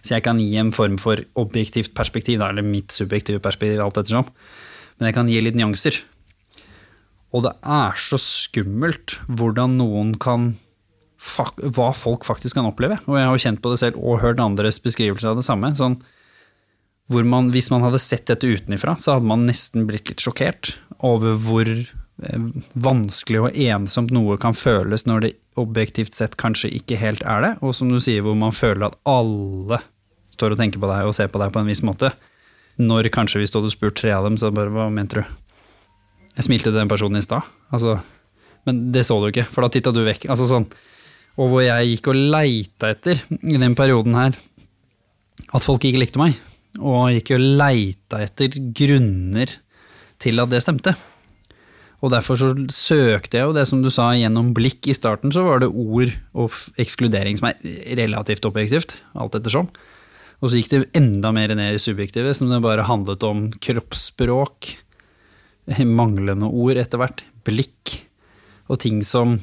Så jeg kan gi en form for objektivt perspektiv, eller mitt subjektive perspektiv, alt ettersom. Men jeg kan gi litt nyanser. Og det er så skummelt hvordan noen kan Hva folk faktisk kan oppleve. Og jeg har jo kjent på det selv og hørt andres beskrivelser av det samme. Sånn, hvor man, hvis man hadde sett dette utenifra, så hadde man nesten blitt litt sjokkert over hvor eh, vanskelig og ensomt noe kan føles når det objektivt sett kanskje ikke helt er det, og som du sier, hvor man føler at alle står og tenker på deg og ser på deg på en viss måte. Når kanskje hvis du hadde spurt tre av dem, så bare hva mente du? Jeg smilte til den personen i stad, altså, men det så du ikke, for da titta du vekk. Altså sånn, og hvor jeg gikk og leita etter i den perioden her at folk ikke likte meg, og gikk og leita etter grunner til at det stemte. Og derfor så søkte jeg jo det som du sa gjennom blikk i starten, så var det ord og ekskludering som er relativt objektivt, alt ettersom. Og så gikk det enda mer ned i subjektivet, som det bare handlet om kroppsspråk, manglende ord etter hvert, blikk, og ting som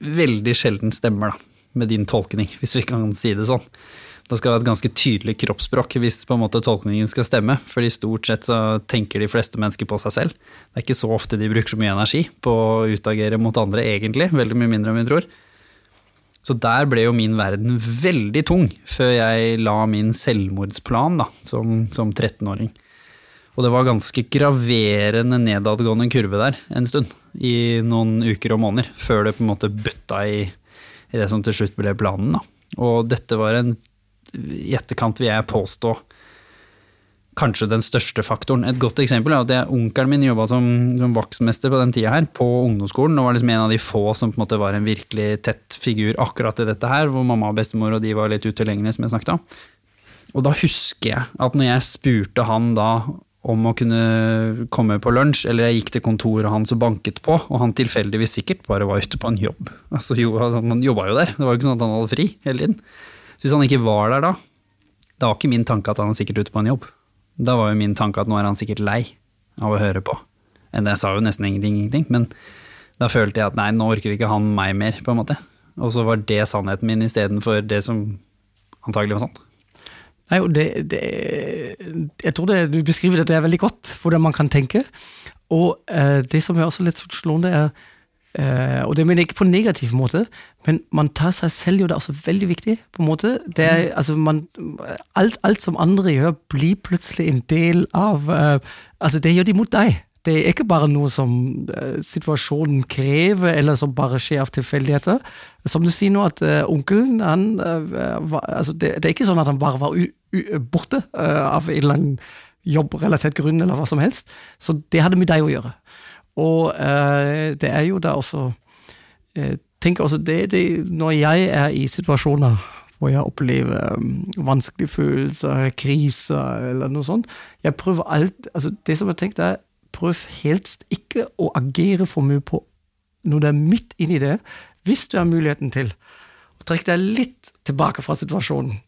veldig sjelden stemmer da, med din tolkning, hvis vi kan si det sånn. Det skal være et ganske tydelig kroppsspråk hvis på en måte tolkningen skal stemme, fordi stort sett så tenker de fleste mennesker på seg selv. Det er ikke så ofte de bruker så mye energi på å utagere mot andre, egentlig. Veldig mye mindre enn vi tror. Så der ble jo min verden veldig tung før jeg la min selvmordsplan da, som, som 13-åring. Og det var ganske graverende nedadgående kurve der en stund, i noen uker og måneder, før det på en måte butta i, i det som til slutt ble planen. Da. Og dette var en, i etterkant vil jeg påstå, kanskje den største faktoren. Et godt eksempel er at jeg, onkelen min jobba som, som vaktmester på den tida her, på ungdomsskolen, og var liksom en av de få som på en måte var en virkelig tett figur akkurat i dette her, hvor mamma og bestemor og de var litt utilgjengelige, som jeg snakket om. Og da husker jeg at når jeg spurte han da om å kunne komme på lunsj, eller jeg gikk til kontoret hans og banket på, og han tilfeldigvis sikkert bare var ute på en jobb. Altså, jo, han jobba jo der, det var jo ikke sånn at han hadde fri hele tiden. Så hvis han ikke var der da, da var ikke min tanke at han er sikkert ute på en jobb. Da var jo min tanke at nå er han sikkert lei av å høre på. Jeg sa jo nesten ingenting, ingenting, men da følte jeg at nei, nå orker ikke han meg mer, på en måte. Og så var det sannheten min istedenfor det som antagelig var sant. Nei, det, det, jeg tror det, du beskriver det, det er veldig godt, hvordan man kan tenke. Og eh, det som er også litt sånn slående, er eh, Og det mener jeg ikke på en negativ måte, men man tar seg selv jo det er også veldig viktig. på en måte. Er, altså man, alt, alt som andre gjør, blir plutselig en del av uh, Altså, det gjør de mot deg. Det er ikke bare noe som uh, situasjonen krever, eller som bare skjer av tilfeldigheter. Som du sier nå, at onkelen han, var, altså det, det er ikke sånn at han bare var borte av en eller annen jobbrelatert grunn, eller hva som helst. Så det hadde med deg å gjøre. Og eh, det er jo da også eh, tenker også det, det, Når jeg er i situasjoner hvor jeg opplever um, vanskelige følelser, kriser eller noe sånt, jeg prøver alt altså Det som jeg tenkte er prøv helst ikke å agere for mye på når det er midt inni det, hvis du har muligheten til å trekke deg litt tilbake fra situasjonen.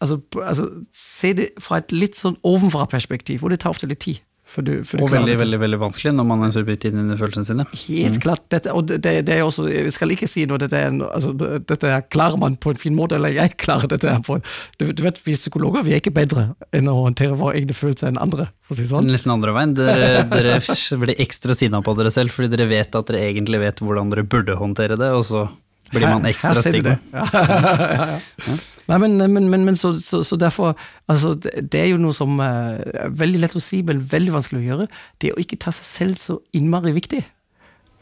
Altså, altså se det fra et litt sånn ovenfra-perspektiv, og det tar ofte litt tid. For du, for du Og veldig, veldig veldig vanskelig når man er subjektiv i følelsene sine. Helt klart. Dette, og det, det er også, jeg skal ikke si noe, dette, er, altså, dette er klarer man på en fin måte, eller jeg klarer dette her på du, du vet, Vi psykologer vi er ikke bedre enn å håndtere våre egne følelser enn andre. for å si sånn. Nesten andre veien. Dere, dere blir ekstra sinna på dere selv fordi dere vet at dere egentlig vet hvordan dere burde håndtere det, og så blir man ekstra det. Ja. ja, (laughs) ja. Nei, men, men, men, men så, så, så derfor altså, det, er jo noe som eh, er veldig lett å si, men veldig vanskelig å gjøre. Det å ikke ta seg selv så innmari viktig.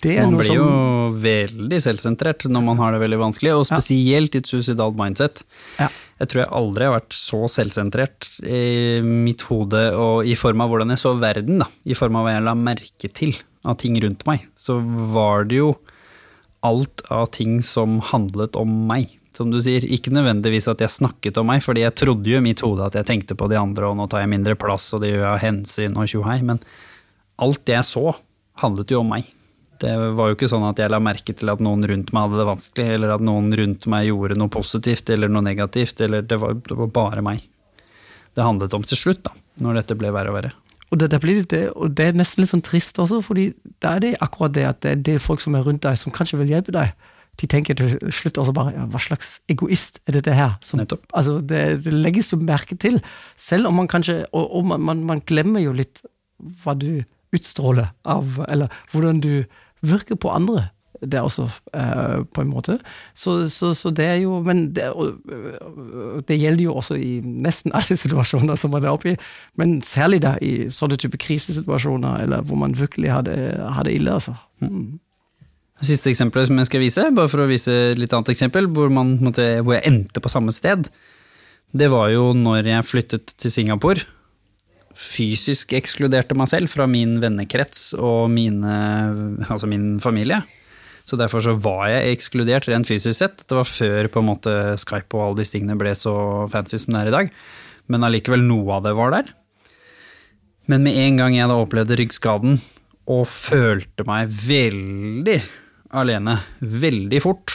Man blir som jo veldig selvsentrert når man har det veldig vanskelig, og spesielt i et suicidalt mindset. Ja. Jeg tror jeg aldri har vært så selvsentrert i mitt hode og i form av hvordan jeg så verden, da. I form av hva jeg la merke til av ting rundt meg. Så var det jo alt av ting som handlet om meg. Som du sier, ikke nødvendigvis at jeg snakket om meg, fordi jeg trodde jo i mitt hode at jeg tenkte på de andre, og nå tar jeg mindre plass, og det gjør jeg av hensyn og tjohei, men alt det jeg så, handlet jo om meg. Det var jo ikke sånn at jeg la merke til at noen rundt meg hadde det vanskelig, eller at noen rundt meg gjorde noe positivt eller noe negativt, eller det var, det var bare meg. Det handlet om til slutt, da, når dette ble verre og verre. Og det, det, det, og det er nesten litt sånn trist også, fordi da er det akkurat det at det er en del folk som er rundt deg, som kanskje vil hjelpe deg. De tenker til slutt også bare ja, hva slags egoist er dette her? Som, altså, det, det legges jo merke til, selv om man kanskje Og, og man, man, man glemmer jo litt hva du utstråler av Eller hvordan du virker på andre. Det også eh, på en måte. Så, så, så det er jo Men det, øh, det gjelder jo også i nesten (laughs) alle situasjoner som man er oppe i, men særlig da i sånne type krisesituasjoner, eller hvor man virkelig har det, har det ille, altså. Mm. Siste eksempelet som jeg skal vise, bare for å vise et litt annet eksempel, hvor, man, hvor jeg endte på samme sted, det var jo når jeg flyttet til Singapore. Fysisk ekskluderte meg selv fra min vennekrets og mine, altså min familie. Så derfor så var jeg ekskludert rent fysisk sett. Det var før på en måte Skype og alle disse tingene ble så fancy som det er i dag. Men allikevel noe av det var der. Men med en gang jeg da opplevde ryggskaden og følte meg veldig alene veldig fort,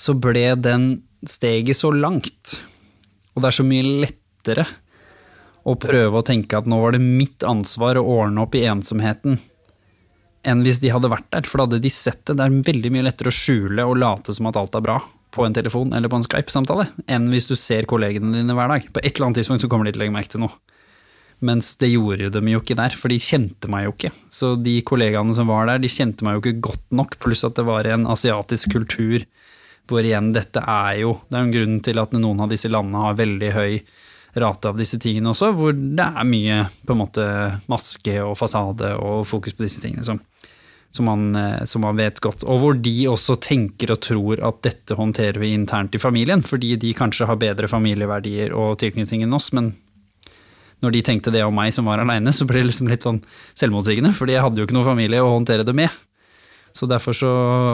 så ble den steget så langt. Og det er så mye lettere å prøve å tenke at nå var det mitt ansvar å ordne opp i ensomheten, enn hvis de hadde vært der, for da hadde de sett det. Det er veldig mye lettere å skjule og late som at alt er bra på en telefon eller på en Skype-samtale, enn hvis du ser kollegene dine hver dag. På et eller annet tidspunkt så kommer de til å legge merke til noe. Mens det gjorde de jo ikke der, for de kjente meg jo ikke. Så de kollegaene som var der, de kjente meg jo ikke godt nok, pluss at det var en asiatisk kultur hvor igjen dette er jo Det er jo en grunn til at noen av disse landene har veldig høy rate av disse tingene også, hvor det er mye på en måte maske og fasade og fokus på disse tingene som, som, man, eh, som man vet godt. Og hvor de også tenker og tror at dette håndterer vi internt i familien, fordi de kanskje har bedre familieverdier og tilknytning enn oss, men når de tenkte det om meg som var aleine, så ble det liksom litt sånn selvmotsigende, fordi jeg hadde jo ikke noen familie å håndtere det med. Så derfor så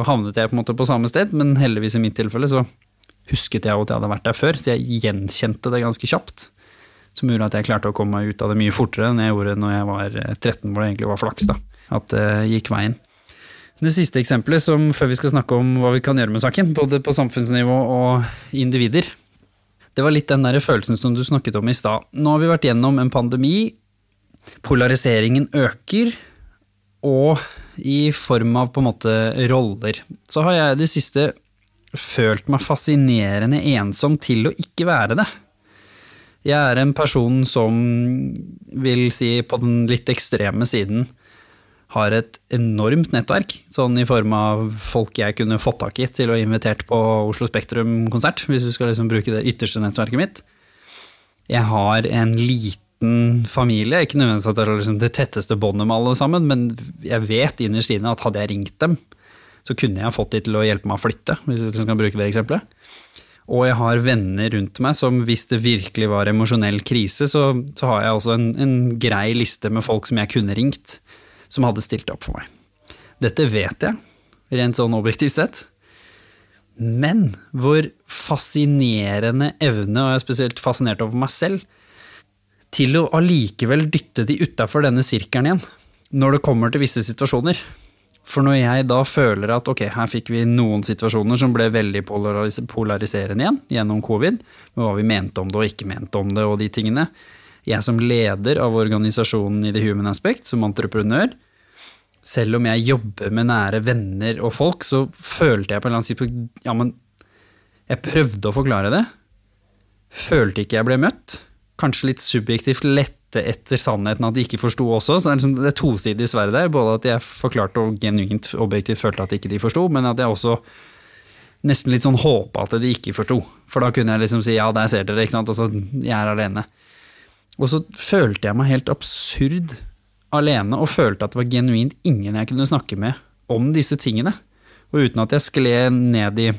havnet jeg på en måte på samme sted, men heldigvis i mitt tilfelle så husket jeg at jeg hadde vært der før, så jeg gjenkjente det ganske kjapt. Som gjorde at jeg klarte å komme meg ut av det mye fortere enn jeg gjorde når jeg var 13, hvor det egentlig var flaks, da. At det gikk veien. Det siste eksempelet, som før vi skal snakke om hva vi kan gjøre med saken, både på samfunnsnivå og individer, det var litt den der følelsen som du snakket om i stad. Nå har vi vært gjennom en pandemi, polariseringen øker, og i form av på en måte roller. Så har jeg i det siste følt meg fascinerende ensom til å ikke være det. Jeg er en person som vil si på den litt ekstreme siden har et enormt nettverk, sånn i form av folk jeg kunne fått tak i til å invitert på Oslo Spektrum-konsert, hvis du skal liksom bruke det ytterste nettverket mitt. Jeg har en liten familie, ikke nødvendigvis at det er liksom det tetteste båndet med alle sammen, men jeg vet innerst inne at hadde jeg ringt dem, så kunne jeg fått de til å hjelpe meg å flytte, hvis jeg skal bruke det eksempelet. Og jeg har venner rundt meg som hvis det virkelig var emosjonell krise, så, så har jeg også en, en grei liste med folk som jeg kunne ringt som hadde stilt opp for meg. Dette vet jeg, rent sånn objektivt sett. Men hvor fascinerende evne, og jeg er spesielt fascinert over meg selv, til å allikevel dytte de utafor denne sirkelen igjen, når det kommer til visse situasjoner. For når jeg da føler at ok, her fikk vi noen situasjoner som ble veldig polaris polariserende igjen, gjennom covid, med hva vi mente om det og ikke mente om det og de tingene, jeg som leder av organisasjonen i The Human Aspect, som entreprenør, selv om jeg jobber med nære venner og folk, så følte jeg på en eller annen tidspunkt Ja, men jeg prøvde å forklare det. Følte ikke jeg ble møtt. Kanskje litt subjektivt lette etter sannheten at de ikke forsto også. Så det er, liksom, det er tosidig sverd der. Både at jeg forklarte og genuint objektivt følte at ikke de forsto, men at jeg også nesten litt sånn håpa at de ikke forsto. For da kunne jeg liksom si ja, der ser dere, ikke sant. Altså, jeg er alene. Og så følte jeg meg helt absurd alene, og følte at det var genuint ingen jeg kunne snakke med om disse tingene. Og uten at jeg skled ned i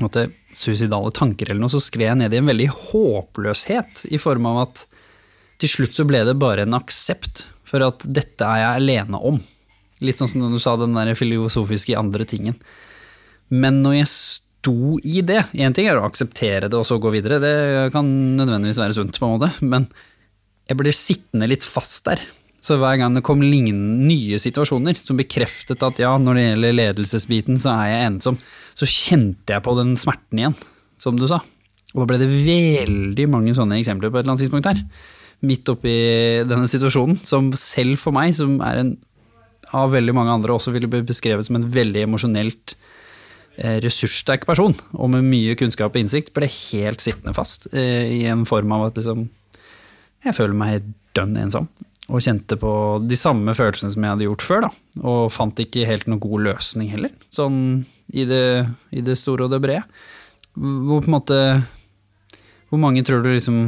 måtte, suicidale tanker eller noe, så skrev jeg ned i en veldig håpløshet, i form av at til slutt så ble det bare en aksept for at dette er jeg alene om. Litt sånn som du sa, den der filosofiske andre tingen. Men når jeg sto i det Én ting er å akseptere det og så gå videre, det kan nødvendigvis være sunt, på en måte, men jeg ble sittende litt fast der. Så hver gang det kom lignende nye situasjoner som bekreftet at ja, når det gjelder ledelsesbiten, så er jeg ensom, så kjente jeg på den smerten igjen, som du sa. Og da ble det veldig mange sånne eksempler på et eller annet tidspunkt her. Midt oppi denne situasjonen, som selv for meg, som er en av veldig mange andre, også ville bli beskrevet som en veldig emosjonelt eh, ressurssterk person, og med mye kunnskap og innsikt, ble helt sittende fast eh, i en form av at liksom Jeg føler meg dønn ensom og kjente på de samme følelsene som jeg hadde gjort før, da. Og fant ikke helt noen god løsning heller, sånn i det, i det store og det brede. Hvor på en måte Hvor mange tror du liksom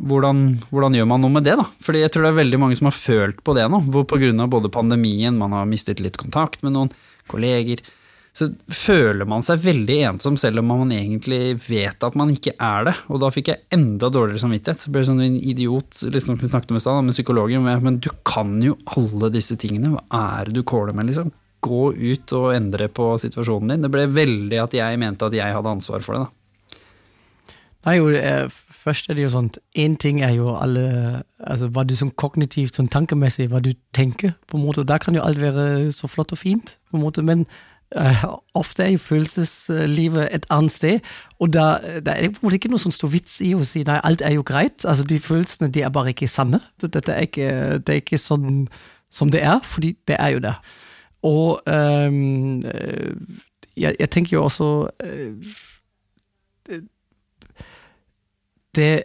hvordan, hvordan, gjør man noe med det, da? Fordi jeg tror det er veldig mange som har følt på det nå, hvor av både pandemien, man har mistet litt kontakt med noen kolleger, så føler man seg veldig ensom selv om man egentlig vet at man ikke er det. Og da fikk jeg enda dårligere samvittighet. Så ble jeg sånn en idiot, liksom vi snakket om i med psykologen. Men du kan jo alle disse tingene. Hva er det du caller med, liksom? Gå ut og endre på situasjonen din. Det ble veldig at jeg mente at jeg hadde ansvar for det, da. Nei, jo, er, først er det jo sånn Én ting er jo alle Altså hva du sånn kognitivt, sånn tankemessig, hva du tenker, på en måte. Da kan jo alt være så flott og fint, på en måte. Men ofte er jo følelseslivet et annet sted, og da, da, er det på en måte ikke noe sånn stor vits i å si nei, alt er jo greit. Altså, de følelsene de er bare ikke sanne. Dette er ikke, det er ikke sånn som det er, fordi det er jo det. Og um, jeg, jeg, tenker jo også uh, Det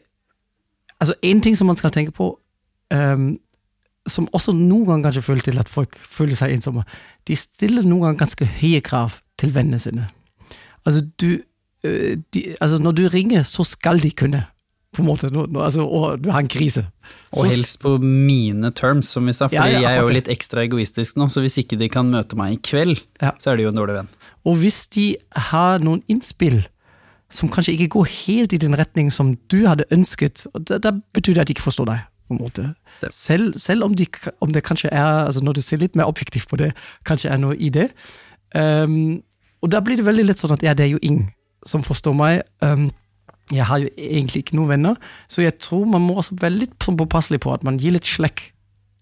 Altså, én ting som man skal tenke på um, som også noen ganger kanskje føler til at folk føler seg ensomme, de stiller noen ganger ganske høye krav til vennene sine. Altså, du, de, altså, når du ringer, så skal de kunne, på en måte, når, altså, og du har en krise. Og så, helst på mine terms, som vi sa, for ja, ja, jeg er jo litt ekstra egoistisk nå, så hvis ikke de kan møte meg i kveld, ja. så er de jo en dårlig venn. Og hvis de har noen innspill som kanskje ikke går helt i den retning som du hadde ønsket, da, da betyr det at de ikke forstår deg på en måte. Selv, selv om, de, om, det kanskje er, altså når du ser litt mer objektivt på det, kanskje er noe i det. Um, og da blir det veldig lett sånn at ja, det er jo ingen som forstår meg. Um, jeg har jo egentlig ikke noen venner, så jeg tror man må også være litt sånn påpasselig på at man gir litt slekk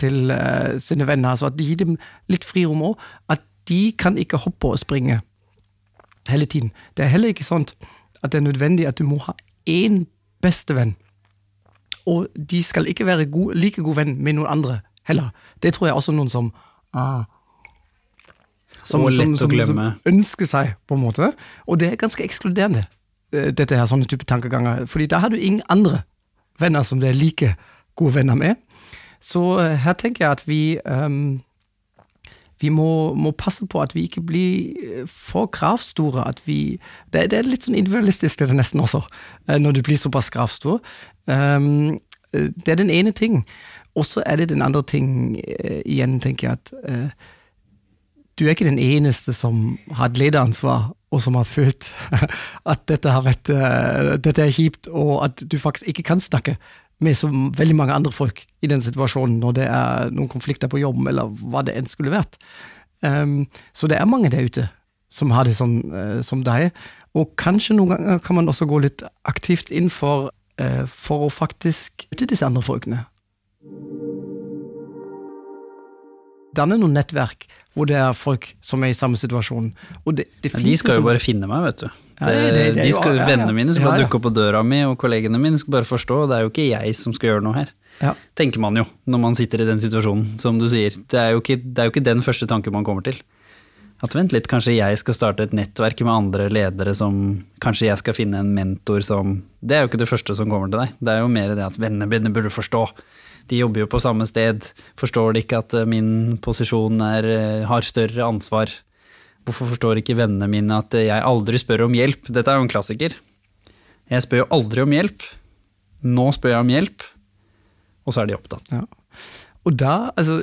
til uh, sine venner. Altså at de gir dem litt frirom òg. At de kan ikke hoppe og springe hele tiden. Det er heller ikke sånn at det er nødvendig at du må ha én bestevenn og de skal ikke være god, like god venn med noen andre heller. Det tror jeg også noen som ah, som, som, som, som, ønsker seg, på en måte. Og det er ganske ekskluderende, eh, dette her, sånne type tankeganger. fordi da har du ingen andre venner som du er like gode venner med. Så uh, her tenker jeg at vi um, vi må, må, passe på at vi ikke blir eh, for kravstore. At vi, det, det er litt sånn individualistisk det er nesten også, når du blir såpass kravstor. Um, det er den ene ting. Og så er det den andre ting uh, igjen, tenker jeg, at uh, du er ikke den eneste som har et lederansvar, og som har følt (laughs) at dette, vært, uh, dette er kjipt, og at du faktisk ikke kan snakke med så veldig mange andre folk i den situasjonen når det er noen konflikter på jobben, eller hva det enn skulle vært. Um, så det er mange der ute som har det sånn uh, som deg. Og kanskje noen ganger kan man også gå litt aktivt inn for uh, for å faktisk møte disse andre folkene. Danne noen nettverk hvor det er folk som er i samme situasjon. Det, det ja, de skal jo bare finne meg, vet du. Ja, det, de skal, ja, Vennene mine skal bare dukke opp på døra mi, og kollegene mine skal bare forstå. Det er jo ikke jeg som skal gjøre noe her. Tenker man jo når man sitter i den situasjonen, som du sier. Det er jo ikke, det er jo ikke den første tanken man kommer til. At vent litt, kanskje jeg skal starte et nettverk med andre ledere som Kanskje jeg skal finne en mentor som Det er jo ikke det første som kommer til deg. Det er jo mer det at vennene mine burde forstå. De jobber jo på samme sted. Forstår de ikke at eh, min posisjon er, eh, har større ansvar? Hvorfor forstår ikke vennene mine at jeg aldri spør om hjelp? Dette er jo en klassiker. Jeg spør jo aldri om hjelp. Nå spør jeg om hjelp, og så er de opptatt. Ja. Og da, altså,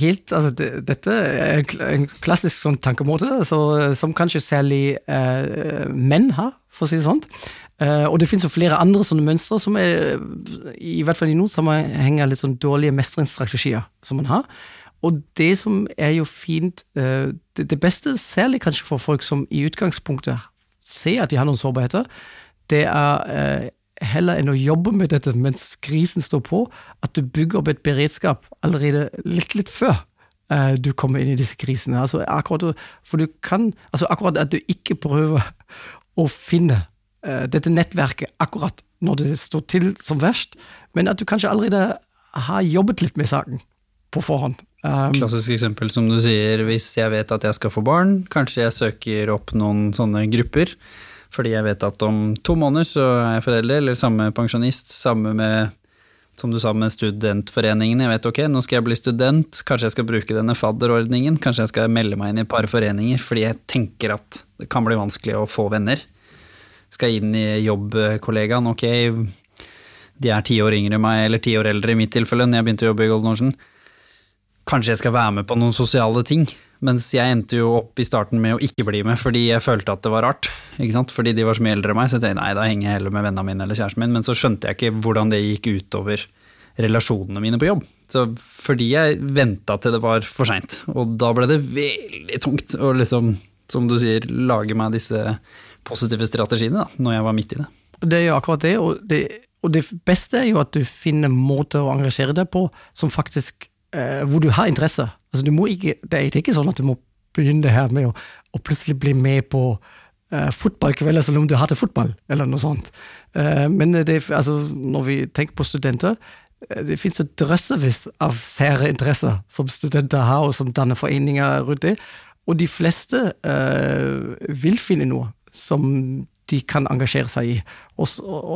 helt, altså det, Dette er en klassisk sånn tankemåte så, som kanskje særlig eh, menn har, for å si det sånn. Eh, og det finnes jo flere andre sånne mønstre som er, i hvert fall i noen sammenhenger, litt sånn dårlige mestringsstrategier som man har. Og det som er jo fint, uh, det, det beste, særlig kanskje for folk som i utgangspunktet ser at de har noen sårbarheter, det er uh, heller enn å jobbe med dette mens krisen står på, at du bygger opp et beredskap allerede litt, litt før uh, du kommer inn i disse krisene. Altså akkurat, for du kan, altså akkurat at du ikke prøver å finne uh, dette nettverket akkurat når det står til som verst, men at du kanskje allerede har jobbet litt med saken på forhånd. Um, Klassisk eksempel som du sier, hvis jeg vet at jeg skal få barn, kanskje jeg søker opp noen sånne grupper fordi jeg vet at om to måneder så er jeg forelder, eller samme pensjonist, samme med som du sa med studentforeningen. Jeg vet ok, nå skal jeg bli student, kanskje jeg skal bruke denne fadderordningen, kanskje jeg skal melde meg inn i et par foreninger fordi jeg tenker at det kan bli vanskelig å få venner. Skal inn i jobbkollegaen, ok, de er ti år yngre enn meg, eller ti år eldre i mitt tilfelle, når jeg begynte å jobbe i Golden Ocean. Kanskje jeg skal være med på noen sosiale ting. Mens jeg endte jo opp i starten med å ikke bli med fordi jeg følte at det var rart. Ikke sant? Fordi de var så mye eldre enn meg, så jeg tenkte nei, da henger jeg heller med vennene mine eller kjæresten min. Men så skjønte jeg ikke hvordan det gikk utover relasjonene mine på jobb. Så fordi jeg venta til det var for seint, og da ble det veldig tungt å liksom, som du sier, lage meg disse positive strategiene da, når jeg var midt i det. Det er jo akkurat det, og det, og det beste er jo at du finner måter å engasjere deg på som faktisk eh, hvor du har interesse. Altså, du ikke, det er ikke sånn at du må begynne her med å, å plutselig bli med på eh, fotballkvelder selv om du hater fotball, eller noe sånt. Eh, men det, altså, når vi tenker på studenter, uh, det finnes jo drøssevis av sære interesser som studenter har, og som danner foreninger rundt det. Og de fleste vil finne noe som de kan engasjere seg i. Og,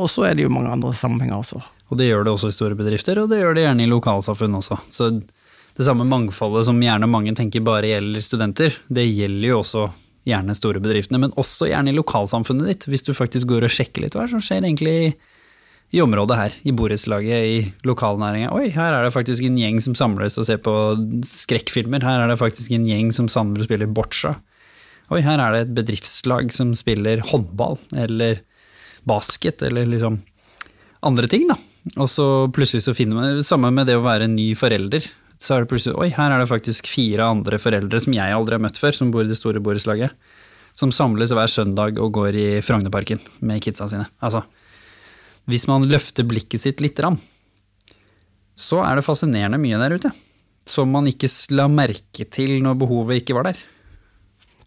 så er det jo mange andre sammenhenger også. Og det gjør det også i store bedrifter, og det gjør det gjerne i lokalsamfunn også. Så det samme mangfoldet som gjerne mange tenker bare gjelder studenter, det gjelder jo også gjerne store bedriftene, men også gjerne i lokalsamfunnet ditt, hvis du faktisk går og sjekker litt hva som skjer egentlig i området her, i borettslaget, i lokalnæringa. Oi, her er det faktisk en gjeng som samles og ser på skrekkfilmer. Her er det faktisk en gjeng som samler og spiller boccia. Oi, her er det et bedriftslag som spiller håndball eller basket eller liksom andre ting, da. Og så plutselig så finner man Samme med det å være ny forelder så er det plutselig Oi, her er det faktisk fire andre foreldre som jeg aldri har møtt før, som bor i det store borettslaget. Som samles hver søndag og går i Frognerparken med kidsa sine. Altså, hvis man løfter blikket sitt lite grann, så er det fascinerende mye der ute. Som man ikke la merke til når behovet ikke var der.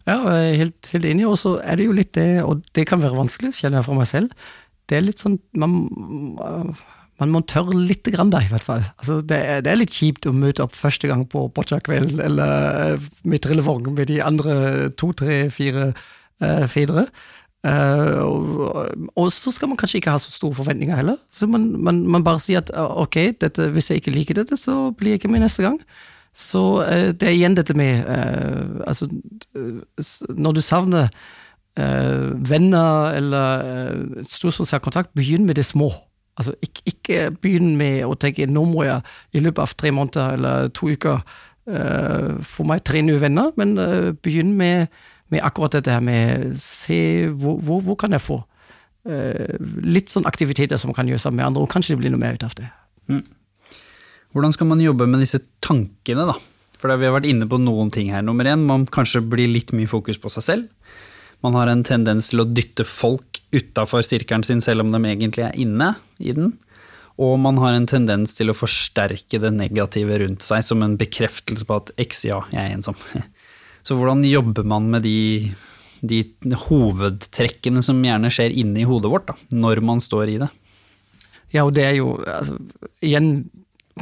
Ja, helt, helt enig. Og så er det jo litt det, og det kan være vanskelig, kjenner jeg fra meg selv. Det er litt sånn man man må tørre litt grann da, i hvert fall. Altså, det, er, det, er, litt kjipt å møte opp første gang på boccia-kveld eller eh, med trillevogn med de andre to, tre, fire uh, fedre. Uh, og, og, så skal man kanskje ikke ha så store forventninger heller. Så man, man, man bare sier at ok, dette, hvis jeg ikke liker dette, så blir jeg ikke med neste gang. Så uh, det er igjen dette med Altså, når du savner venner eller stor sosial kontakt, begynn med det små. Altså, ikke, ikke begynn med å tenke nå må jeg i løpet av tre måneder eller to uker uh, få meg tre nye venner, men uh, begynn med, med, akkurat dette her med se hvor, hvor, hvor kan jeg få uh, litt sånn aktiviteter som kan gjøres sammen med andre, og kanskje det blir noe mer ut av det. Mm. Hvordan skal man jobbe med disse tankene, da? For vi har vært inne på noen ting her. Nummer én, man kanskje blir litt mye fokus på seg selv. Man har en tendens til å dytte folk utafor sirkelen sin selv om de egentlig er inne i den. Og man har en tendens til å forsterke det negative rundt seg som en bekreftelse på at x, ja, jeg er ensom. (laughs) Så hvordan jobber man med de, de hovedtrekkene som gjerne skjer inni hodet vårt, da, når man står i det? Ja, og det er jo altså, igjen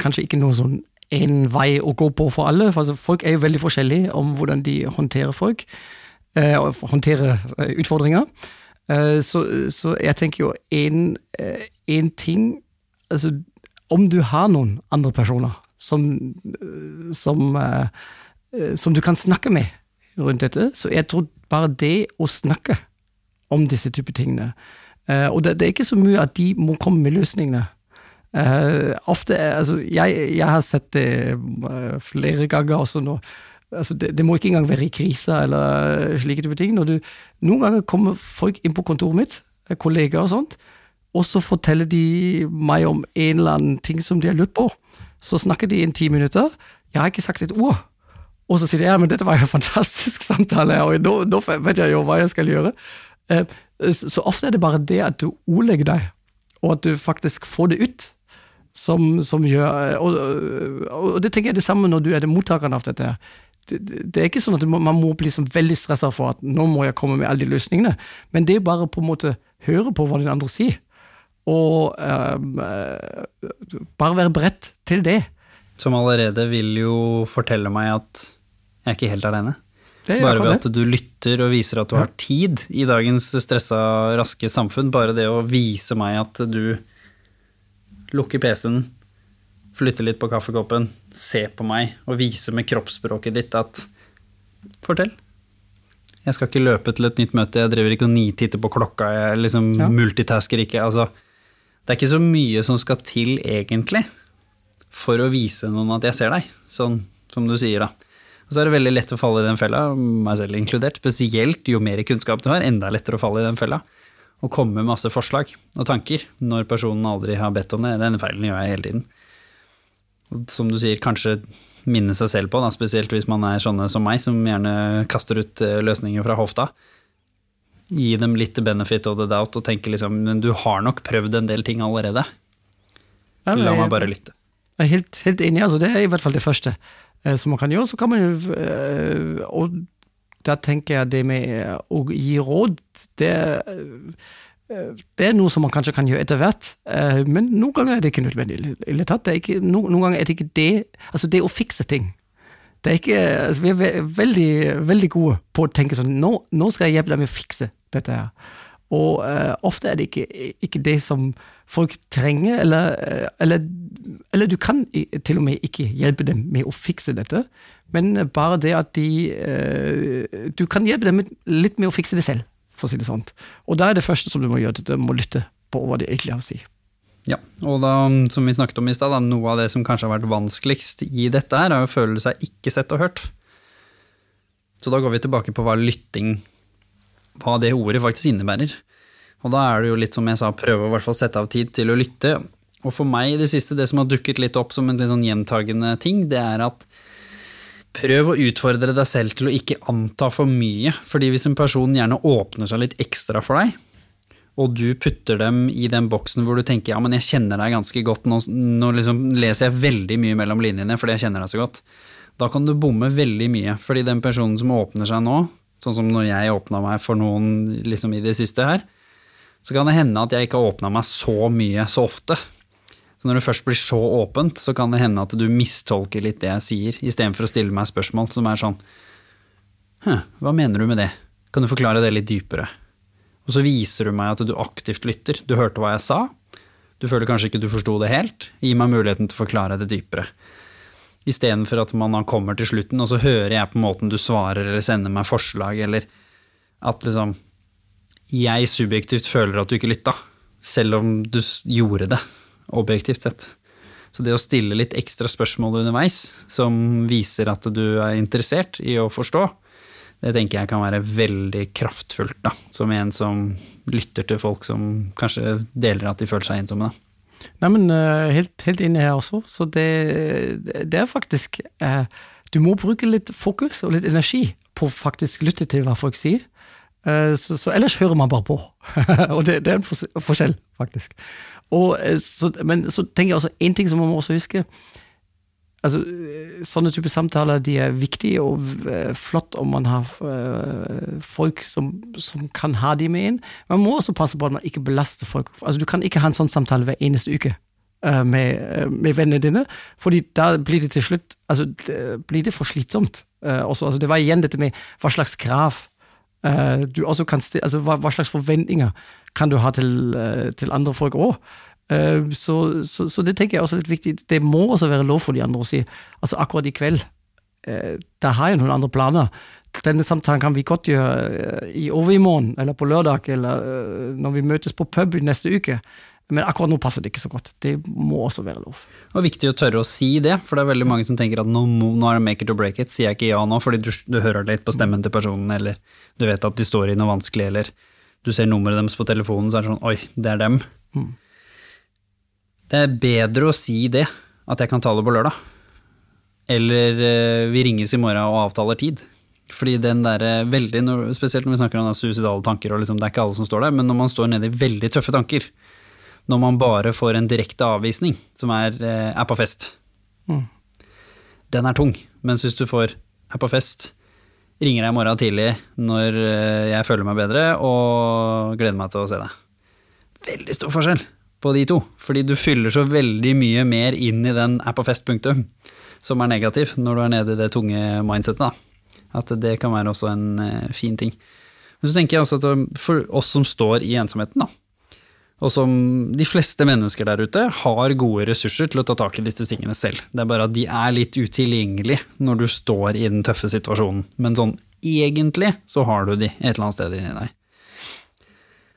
kanskje ikke noe sånn en vei å gå på for alle. For altså, folk er jo veldig forskjellige om hvordan de håndterer folk. Eh, håndtere eh, utfordringer. Eh, så, så, jeg tenker jo én ting Altså, om du har noen andre personer som, som, som du kan snakke med rundt dette, så jeg tror bare det å snakke om disse typer tingene Og det, det, er ikke så mye at de må komme med løsningene. Eh, ofte, altså, jeg, jeg har sett det eh, flere ganger også nå. Altså, det, det må ikke engang være i krise eller slike type ting. Du, noen ganger kommer folk inn på kontoret mitt, eh, kollegaer og sånt, og så forteller de meg om en eller annen ting som de har lurt på. Så snakker de i ti minutter. Jeg har ikke sagt et ord. Og så sier de ja, men dette var jo en fantastisk (laughs) samtale, og nå, nå vet jeg jo hva jeg skal gjøre. Uh, så ofte er det bare det at du ordlegger deg, og at du faktisk får det ut, som, som gjør og, og, det tenker jeg er det samme når du er det mottakeren av dette. Det, det det er ikke sånn at må, man må bli sånn veldig stressa for at nå må jeg komme med alle de løsningene, men det er bare på en måte høre på hva den andre sier, og eh, bare være beredt til det. Som allerede vil jo fortelle meg at jeg er ikke helt alene. Bare ved at du lytter og viser at du har tid i dagens stressa, raske samfunn. Bare det å vise meg at du lukker PC-en, flytte litt på kaffekoppen, se på meg og vise med kroppsspråket ditt at Fortell. Jeg skal ikke løpe til et nytt møte, jeg driver ikke og nititter på klokka, jeg liksom Ja. multitasker ikke. Altså, det er ikke så mye som skal til, egentlig, for å vise noen at jeg ser deg, sånn som du sier, da. Og så er det veldig lett å falle i den fella, meg selv inkludert. Spesielt jo mer kunnskap du har, enda lettere å falle i den fella. Og komme med masse forslag og tanker når personen aldri har bedt om det. Den feilen gjør jeg hele tiden. Som du sier, kanskje minne seg selv på, da, spesielt hvis man er sånne som meg, som gjerne kaster ut eh, løsninger fra hofta. Gi dem litt benefit of the doubt og tenke liksom Men du har nok prøvd en del ting allerede. La meg bare lytte. Jeg er helt, helt enig, altså det er i hvert fall det første eh, som man kan gjøre. Så kan man jo, eh, og da tenker jeg det med eh, å gi råd, det, eh, det er noe som man kanskje kan gjøre etter hvert, eh, men noen ganger er det ikke nødvendig. det tatt. Ikke, noen ganger er det ikke det, altså det å fikse ting. Det er ikke, altså vi er veldig, veldig gode på å tenke sånn, nå, nå skal jeg hjelpe deg med å fikse dette her. Og eh, ofte er det ikke, ikke det som folk trenger, eller, eh, eller, eller du kan til og med ikke hjelpe dem med å fikse dette, men bare det at de eh, Du kan hjelpe dem litt med å fikse det selv, for å si det sånn. Og da er det første som du må gjøre, du må lytte på hva de egentlig har å si. Ja, og da, som vi snakket om i stad, noe av det som kanskje har vært vanskeligst i dette her, er å føle seg ikke sett og hørt. Så da går vi tilbake på hva lytting, hva det ordet faktisk innebærer. Og da er det jo litt som jeg sa, prøve å hvert fall sette av tid til å lytte. Og for meg i det siste, det som har dukket litt opp som en litt sånn gjentagende ting, det er at prøv å utfordre deg selv til å ikke anta for mye. Fordi hvis en person gjerne åpner seg litt ekstra for deg, og du putter dem i den boksen hvor du tenker ja, men jeg kjenner deg ganske godt, nå, nå liksom leser jeg veldig mye mellom linjene fordi jeg kjenner deg så godt. Da kan du bomme veldig mye, fordi den personen som åpner seg nå, sånn som når jeg åpna meg for noen liksom i det siste her, så kan det hende at jeg ikke har åpna meg så mye så ofte. Så når det først blir så åpent, så kan det hende at du mistolker litt det jeg sier, istedenfor å stille meg spørsmål som er sånn hva mener du med det? Kan du forklare det litt dypere? Og så viser du meg at du aktivt lytter. Du hørte hva jeg sa. Du føler kanskje ikke du forsto det helt. Gi meg muligheten til å forklare det dypere. Istedenfor at man kommer til slutten, og så hører jeg på måten du svarer eller sender meg forslag, eller at liksom jeg subjektivt føler at du ikke lytta, selv om du gjorde det, objektivt sett. Så det å stille litt ekstra spørsmål underveis, som viser at du er interessert i å forstå, det tenker jeg kan være veldig kraftfullt, da, som en som lytter til folk som kanskje deler at de føler seg ensomme. Da. Nei, men eh, helt, helt inne her også. Så det, det er faktisk eh, Du må bruke litt fokus og litt energi på faktisk lytte til hva folk sier. Eh, så, så ellers hører man bare på. (laughs) og det, det er en forskjell, faktisk. Og, eh, så, men så tenker jeg også en ting som man må også huske. Altså, Sånne typer samtaler de er viktige og eh, flott om man har eh, folk som, som kan ha de med inn. Man må også passe på at man ikke belaster folk. Altså, Du kan ikke ha en sånn samtale hver eneste uke eh, med, med vennene dine, fordi da blir det til slutt altså, det, blir det for slitsomt. Også, altså, det var igjen dette med hva slags krav du også kan stille, altså hva, hva slags forventninger kan du ha til, til andre folk òg. Så, så, så det tenker jeg også er litt viktig. Det må også være lov for de andre å si altså akkurat i kveld, eh, da har jeg noen andre planer. Denne samtalen kan vi godt gjøre eh, i overmorgen, eller på lørdag, eller eh, når vi møtes på pub i neste uke. Men akkurat nå passer det ikke så godt. Det må også være lov. Og viktig å tørre å si det, for det er veldig mange som tenker at nå, nå er det make it or break it, sier jeg ikke ja nå fordi du, du hører litt på stemmen til personen, eller du vet at de står i noe vanskelig, eller du ser nummeret deres på telefonen, så er det sånn oi, det er dem. Det er bedre å si det, at jeg kan ta det på lørdag, eller eh, vi ringes i morgen og avtaler tid. Fordi den der, eh, veldig, spesielt når vi snakker om da suicidale tanker, og liksom, det er ikke alle som står der, men når man står nede i veldig tøffe tanker, når man bare får en direkte avvisning, som er, eh, er på fest, den er tung. Mens hvis du får er på fest, ringer deg i morgen tidlig når jeg føler meg bedre, og gleder meg til å se deg. Veldig stor forskjell på de to, fordi du fyller så veldig mye mer inn i den er på fest-punktum, som er negativ når du er nede i det tunge mindsetet. da. At det kan være også en eh, fin ting. Men så tenker jeg også at for oss som står i ensomheten, da, og som de fleste mennesker der ute har gode ressurser til å ta tak i disse tingene selv. Det er bare at de er litt utilgjengelige når du står i den tøffe situasjonen. Men sånn egentlig så har du de et eller annet sted inni deg.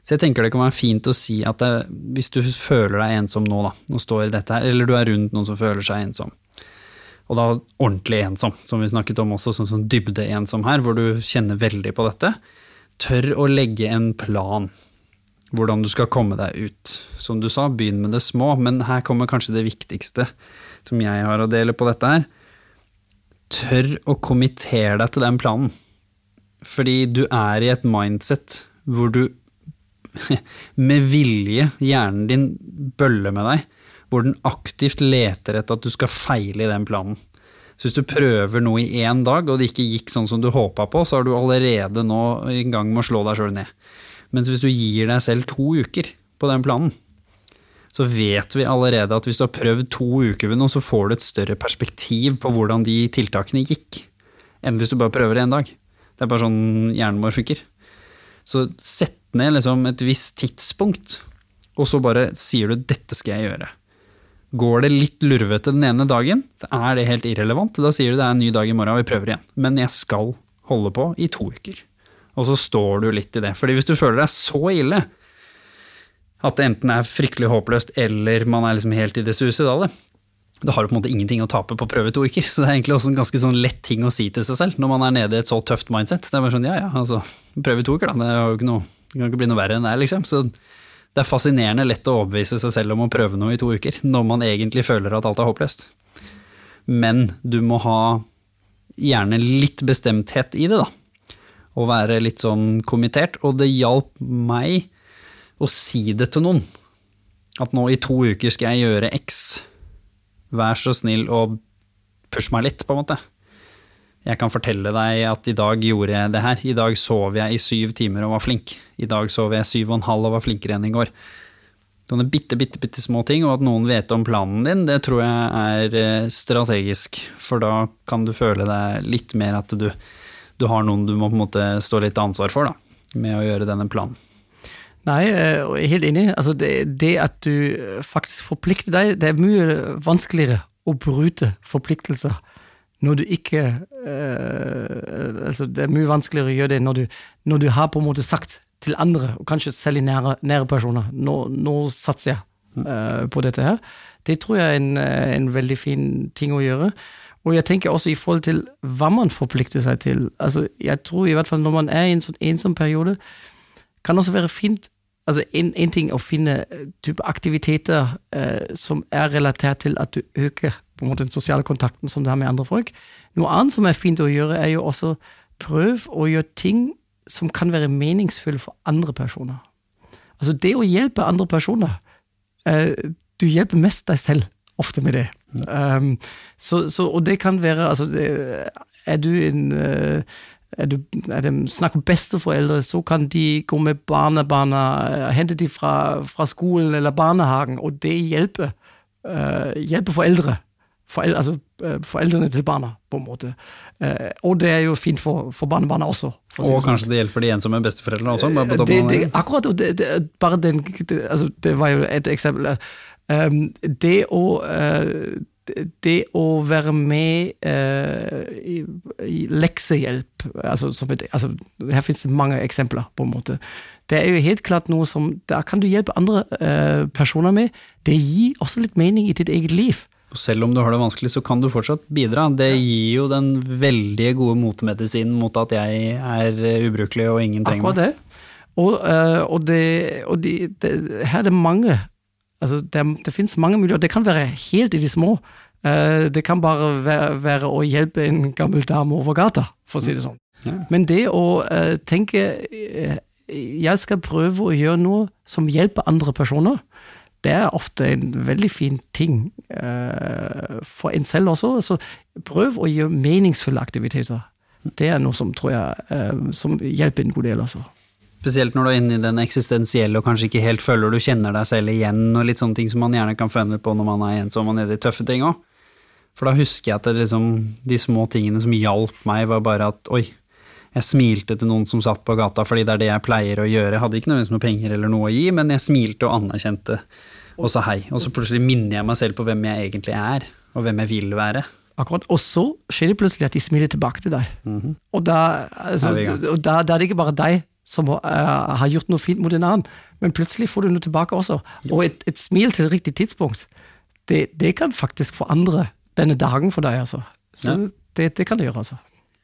Så jeg tenker det kan være fint å si at det, hvis du føler deg ensom nå, da, nå står dette her, eller du er rundt noen som føler seg ensom, og da ordentlig ensom, som vi snakket om også, sånn sånn dybdeensom her, hvor du kjenner veldig på dette, tør å legge en plan hvordan du skal komme deg ut. Som du sa, begynn med det små, men her kommer kanskje det viktigste som jeg har å dele på dette her. Tør å kommittere deg til den planen. Fordi du er i et mindset hvor du (laughs) med vilje, hjernen din bøller med deg, hvor den aktivt leter etter at du skal feile i den planen. Så hvis du prøver noe i én dag, og det ikke gikk sånn som du håpa på, så er du allerede nå i gang med å slå deg sjøl ned. Mens hvis du gir deg selv to uker på den planen, så vet vi allerede at hvis du har prøvd to uker ved noe, så får du et større perspektiv på hvordan de tiltakene gikk, enn hvis du bare prøver det en dag. Det er bare sånn hjernen vår funker. Så sett ned liksom et visst tidspunkt, og så bare sier du 'dette skal jeg gjøre'. Går det litt lurvete den ene dagen, så er det helt irrelevant. Da sier du det er en ny dag i morgen, og vi prøver igjen. Men jeg skal holde på i to uker. Og så står du litt i det. Fordi hvis du føler deg så ille at det enten er fryktelig håpløst, eller man er liksom helt i det suicidale, da har du på en måte ingenting å tape på å prøve to uker. (laughs) Så det er egentlig også en ganske sånn lett ting å si til seg selv når man er nede i et så tøft mindset. Det er bare sånn ja ja, altså, prøv i to uker da, det, er jo ikke noe, det kan ikke bli noe verre enn det er, liksom. Så det er fascinerende lett å overbevise seg selv om å prøve noe i to uker, når man egentlig føler at alt er håpløst. Men du må ha gjerne litt bestemthet i det, da. Og være litt sånn kommittert. Og det hjalp meg å si det til noen. At nå i to uker skal jeg gjøre X. Vær så snill og push meg litt, på en måte. Jeg kan fortelle deg at i dag gjorde jeg det her. I dag sov jeg i syv timer og var flink. I dag sov jeg syv og en halv og var flinkere enn i går. Sånne bitte, bitte, bitte små ting, og at noen vet om planen din, det tror jeg er eh, strategisk. For da kan du føle deg litt mer at du, du har noen du må på en måte stå litt ansvar for, da. Med å gjøre denne planen. Nei, eh, jeg er helt enig. Altså det, det at du faktisk forplikter deg, det er mye vanskeligere å bryte forpliktelser når du ikke eh, Altså, det er mye vanskeligere å gjøre det når du, når du har på en måte sagt til andre, og kanskje selv i nære, nære personer, nå, nå satser jeg eh, på dette her. Det tror jeg er en, eh, en veldig fin ting å gjøre. Og jeg tenker også i forhold til hva man forplikter seg til. Altså, jeg tror i hvert fall når man er i en sånn ensom periode, kan også være fint Altså, en ting å finne eh, type aktiviteter eh, som er relatert til at du øker på en måte den sosiale kontakten som du har med andre folk. Noe annet som er fint å gjøre, er jo også prøv å gjøre ting som kan være meningsfulle for andre personer. Altså, det å hjelpe andre personer eh, Du hjelper mest deg selv ofte med det. Um, så, så, og det kan være altså, Er du en uh, er, det, er det snakk om besteforeldre, så kan de gå med barnebarna, uh, hente de fra, fra, skolen eller barnehagen, og det hjelper, uh, hjelper foreldre. Foreldre, altså foreldrene til barna, på en måte. og det er jo fint for, for barnebarna også. og si kanskje det hjelper de ensomme besteforeldrene også? Det, det, akkurat, og det, bare den altså, Det var jo et eksempel. Um, det å uh, det å være med eh, i, i leksehjelp altså, som et, altså, Her det mange eksempler, på en måte. Det er jo helt klart noe som Da kan du hjelpe andre eh, personer med. Det gir også litt mening i ditt eget liv. Og Selv om du har det vanskelig, så kan du fortsatt bidra. Det gir jo den veldig gode motemedisinen mot at jeg er eh, ubrukelig og ingen trenger Akkurat meg. det. Og, uh, og, det, og de, det, her er det mange altså Det, det finnes mange muligheter. Det kan være helt i de små. Eh, det kan bare være, være å hjelpe en gammel dame over gata, for å si det sånn. Ja. Men det å eh, tenke eh, Jeg skal prøve å gjøre noe som hjelper andre personer, det er ofte en veldig fin ting for en selv også. Så prøv å gjøre meningsfulle aktiviteter. Det er noe som tror jeg som hjelper en god del, altså. Spesielt når du er inne i den eksistensielle og kanskje ikke helt føler du kjenner deg selv igjen, og litt sånne ting som man gjerne kan føle på når man er ensom og nede i tøffe ting òg. For da husker jeg at det liksom, de små tingene som hjalp meg, var bare at oi, jeg smilte til noen som satt på gata, fordi det er det jeg pleier å gjøre. Jeg hadde ikke nødvendigvis noe penger eller noe å gi, men jeg smilte og anerkjente og sa hei. Og så plutselig minner jeg meg selv på hvem jeg egentlig er, og hvem jeg vil være. Akkurat. Og så skjer det plutselig at de smiler tilbake til deg. Og, da, altså, og da, da er det ikke bare deg som uh, har gjort noe fint mot en annen, men plutselig får du noe tilbake også. Og et, et smil til riktig tidspunkt, det, det kan faktisk forandre denne dagen for deg, altså. Så Ja. det, det kan det gjøre, altså.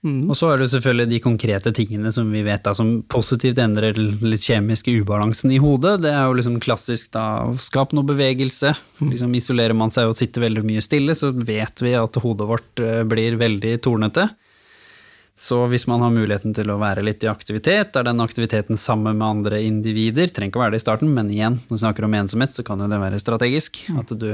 Og så er det selvfølgelig de konkrete tingene som vi vet da, som positivt endrer litt kjemiske ubalansen i hodet. Det er jo liksom klassisk da, skap noe bevegelse. Liksom Isolerer man seg og sitter veldig mye stille, så vet vi at hodet vårt eh, blir veldig tornete. Så hvis man har muligheten til å være litt i aktivitet, er den aktiviteten sammen med andre individer, trenger ikke å være det i starten, men igjen, når du snakker om ensomhet, så kan jo det være strategisk. At du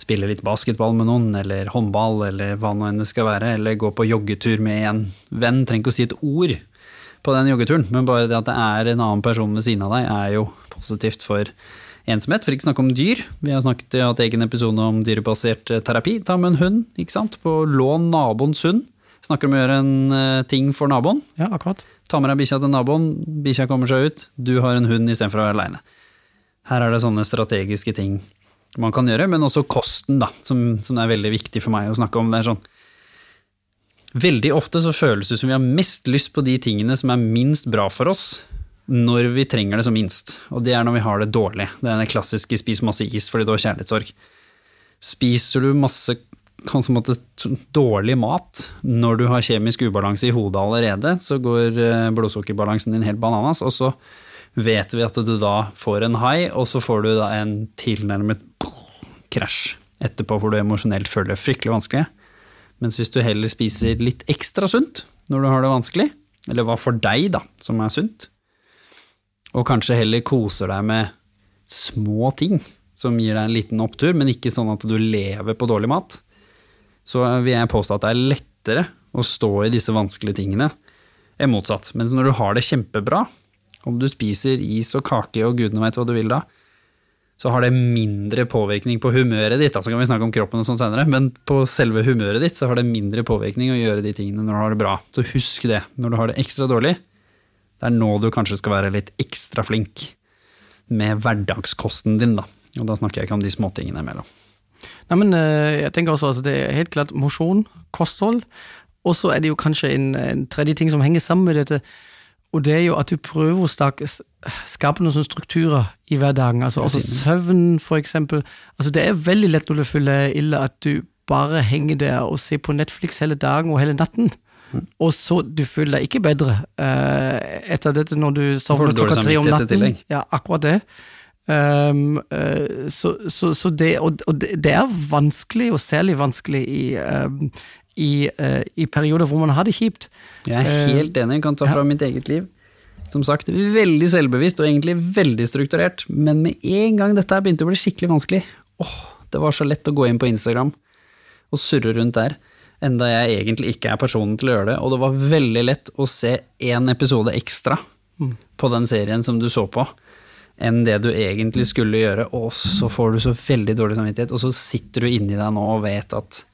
spiller litt basketball med noen, eller håndball, eller hva nå enn det skal være, eller gå på joggetur med en venn. Trenger ikke å si et ord på den joggeturen, men bare det at det er en annen person ved siden av deg, er jo positivt for ensomhet. For ikke snakke om dyr. Vi har snakket, hatt egen episode om dyrebasert terapi. Ta med en hund, ikke sant, på lån naboens hund. Snakker om å gjøre en eh, ting for naboen. Ja, akkurat. Ta med deg bikkja til naboen, bikkja kommer seg ut, du har en hund istedenfor å være aleine. Her er det sånne strategiske ting man kan gjøre, men også kosten, da, som, som er veldig viktig for meg å snakke om. Det er sånn Veldig ofte så føles det som vi har mest lyst på de tingene som er minst bra for oss, når vi trenger det som minst. Og det er når vi har det dårlig. Det er den klassiske 'spis masse is fordi du har kjærlighetssorg'. Spiser du masse kanskje måte dårlig mat når du har kjemisk ubalanse i hodet allerede, så går eh, blodsukkerbalansen din helt bananas, og så vet vi at du da får en high, og så får du da en tilnærmet krasj etterpå hvor du emosjonelt føler det fryktelig vanskelig. Mens hvis du heller spiser litt ekstra sunt når du har det vanskelig, eller hva for deg da, som er sunt, og kanskje heller koser deg med små ting som gir deg en liten opptur, men ikke sånn at du lever på dårlig mat, så vil jeg påstå at det er lettere å stå i disse vanskelige tingene enn motsatt. Mens når du har det kjempebra, om du spiser is og kake og gudene veit hva du vil da, så har det mindre påvirkning på humøret ditt. Da så kan vi snakke om kroppen og sånn senere, men på selve humøret ditt så har det mindre påvirkning å gjøre de tingene når du har det bra. Så husk det, når du har det ekstra dårlig, det er nå du kanskje skal være litt ekstra flink med hverdagskosten din, da. Og da snakker jeg ikke om de småtingene imellom. Nei, men eh, jeg tenker også, altså, Det er helt klart mosjon, kosthold, og så er det jo kanskje en, en tredje ting som henger sammen med dette. Og det er jo at du prøver å skape noen sånne strukturer i hverdagen. altså Også søvn, for eksempel. Altså Det er veldig lett når du føler ille, at du bare henger der og ser på Netflix hele dagen og hele natten. Og så du føler deg ikke bedre uh, etter dette når du sovner klokka tre om natten. Ja, akkurat det. Um, uh, så, så, så det, og, og det det er vanskelig, og særlig vanskelig i, um, i, uh, i perioder hvor man har det kjipt. Jeg er helt enig, jeg kan ta fra mitt eget liv. Som sagt, veldig selvbevisst og egentlig veldig strukturert, men med en gang dette her begynte å bli skikkelig vanskelig, åh, det var så lett å gå inn på Instagram og surre rundt der, enda jeg egentlig ikke er personen til å gjøre det, og det var veldig lett å se én episode ekstra på den serien som du så på, enn det du egentlig skulle gjøre, og så får du så veldig dårlig samvittighet, og så sitter du inni deg nå og vet at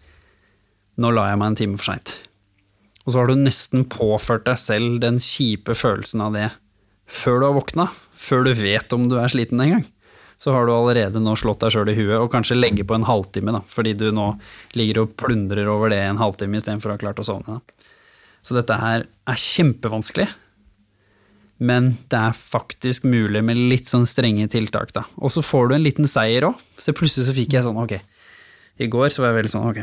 nå la jeg meg en time for seint. Og så har du nesten påført deg selv den kjipe følelsen av det før du har våkna, før du vet om du er sliten engang. så har du allerede nå slått deg sjøl i huet, og kanskje legge på en halvtime, da, fordi du nå ligger og plundrer over det en halvtime istedenfor å ha klart å sovne. Da. Så dette her er kjempevanskelig. Men det er faktisk mulig med litt sånn strenge tiltak, da. Og så får du en liten seier òg. Så plutselig så fikk jeg sånn, ok. I går så var jeg veldig sånn, ok.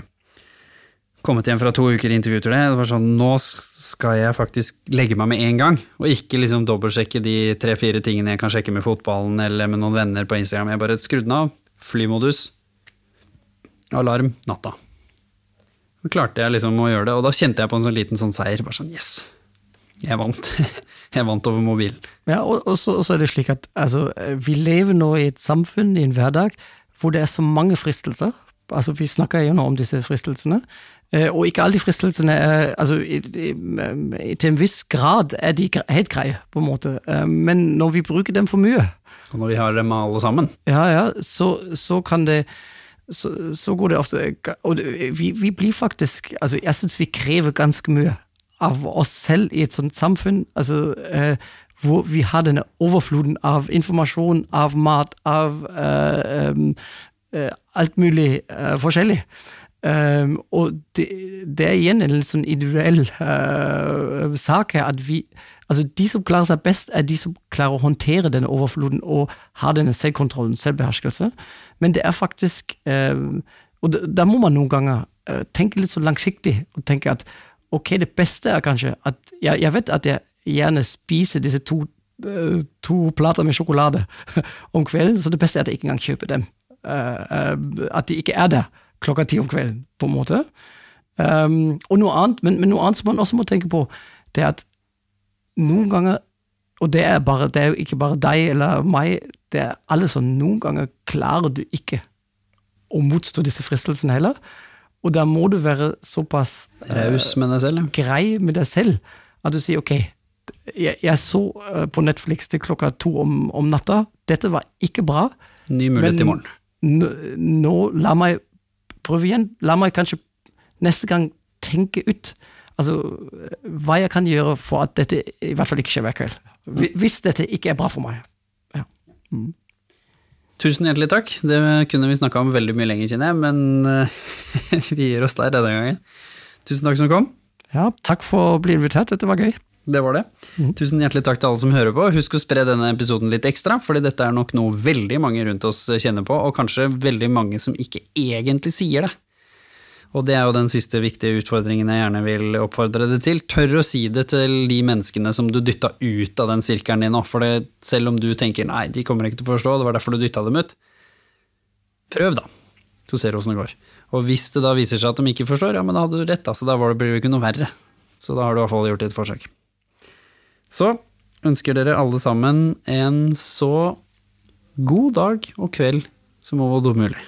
Kommet hjem fra to uker intervjuer det. Det var sånn, nå skal jeg faktisk legge meg med en gang. Og ikke liksom dobbeltsjekke de tre-fire tingene jeg kan sjekke med fotballen eller med noen venner på Instagram. Jeg bare skrudde den av. Flymodus. Alarm. Natta. Så klarte jeg liksom å gjøre det, og da kjente jeg på en sånn liten sånn seier. Bare sånn yes, jeg vant. (laughs) Jeg vant over mobilen. Ja, og, og, så, og så er det slik at altså, vi lever nå i et samfunn, i en hverdag, hvor det er så mange fristelser. Altså, vi snakker jo nå om disse fristelsene. Eh, og ikke alle de fristelsene altså, Til en viss grad er de helt greie, på en måte. Eh, men når vi bruker dem for mye Og når vi har dem alle sammen. Ja, ja, så, så kan det så, så, går det ofte Og vi, vi blir faktisk Altså, jeg syns vi krever ganske mye av oss selv i et sånt samfunn, altså, eh, hvor vi har denne overfloden av informasjon, av mat, av eh, eh, alt mulig forskjellig. Og det, det, er igjen en litt sånn individuell sak her, at vi Altså, de som klarer seg best, er de som klarer å håndtere denne overfloden og har denne selvkontrollen, selvbeherskelse. Men det er faktisk Og da må man noen ganger tenke litt så langsiktig og tenke at ok, det beste er kanskje at jeg, jeg vet at jeg gjerne spiser disse to, uh, to plater med sjokolade (laughs) om kvelden, så det beste er at jeg ikke engang kjøper dem. Uh, uh, at de ikke er der klokka ti om kvelden, på en måte. Og noe annet, men, men, noe annet som man også må tenke på, det er at noen ganger og det er, bare, det er jo ikke bare deg eller meg, det er alle som noen ganger klarer du ikke å motstå disse fristelsene heller. Og da må du være såpass Raus med deg selv, grei med deg selv at du sier ok, jeg, jeg så uh, på Netflix til klokka to om, om, natta, dette var ikke bra. Ny mulighet i morgen. Nå la meg prøve igjen. La meg kanskje neste gang tenke ut altså, hva jeg kan gjøre for at dette i hvert fall ikke skjer hver kveld. Hvis dette ikke er bra for meg. Ja. Mm. Tusen hjertelig takk. Det kunne vi snakka om veldig mye lenger, kjenner jeg, men eh, (laughs) vi gir oss der denne gangen. Tusen takk som kom. Ja, takk for å bli invitert. Dette var gøy. Det var det. Mm. Tusen hjertelig takk til alle som hører på. Husk å spre denne episoden litt ekstra, fordi dette er nok noe veldig mange rundt oss kjenner på, og kanskje veldig mange som ikke egentlig sier det. Og det er jo den siste viktige utfordringen jeg gjerne vil oppfordre deg til. Tør å si det til de menneskene som du dytta ut av den sirkelen din nå. For det, selv om du tenker nei, de kommer ikke til å forstå, det var derfor du dytta dem ut. Prøv, da. Så ser du åssen det går. Og hvis det da viser seg at de ikke forstår, ja, men da hadde du rett, altså da blir det ikke noe verre. Så da har du i hvert fall gjort et forsøk. Så ønsker dere alle sammen en så god dag og kveld som overhodet mulig.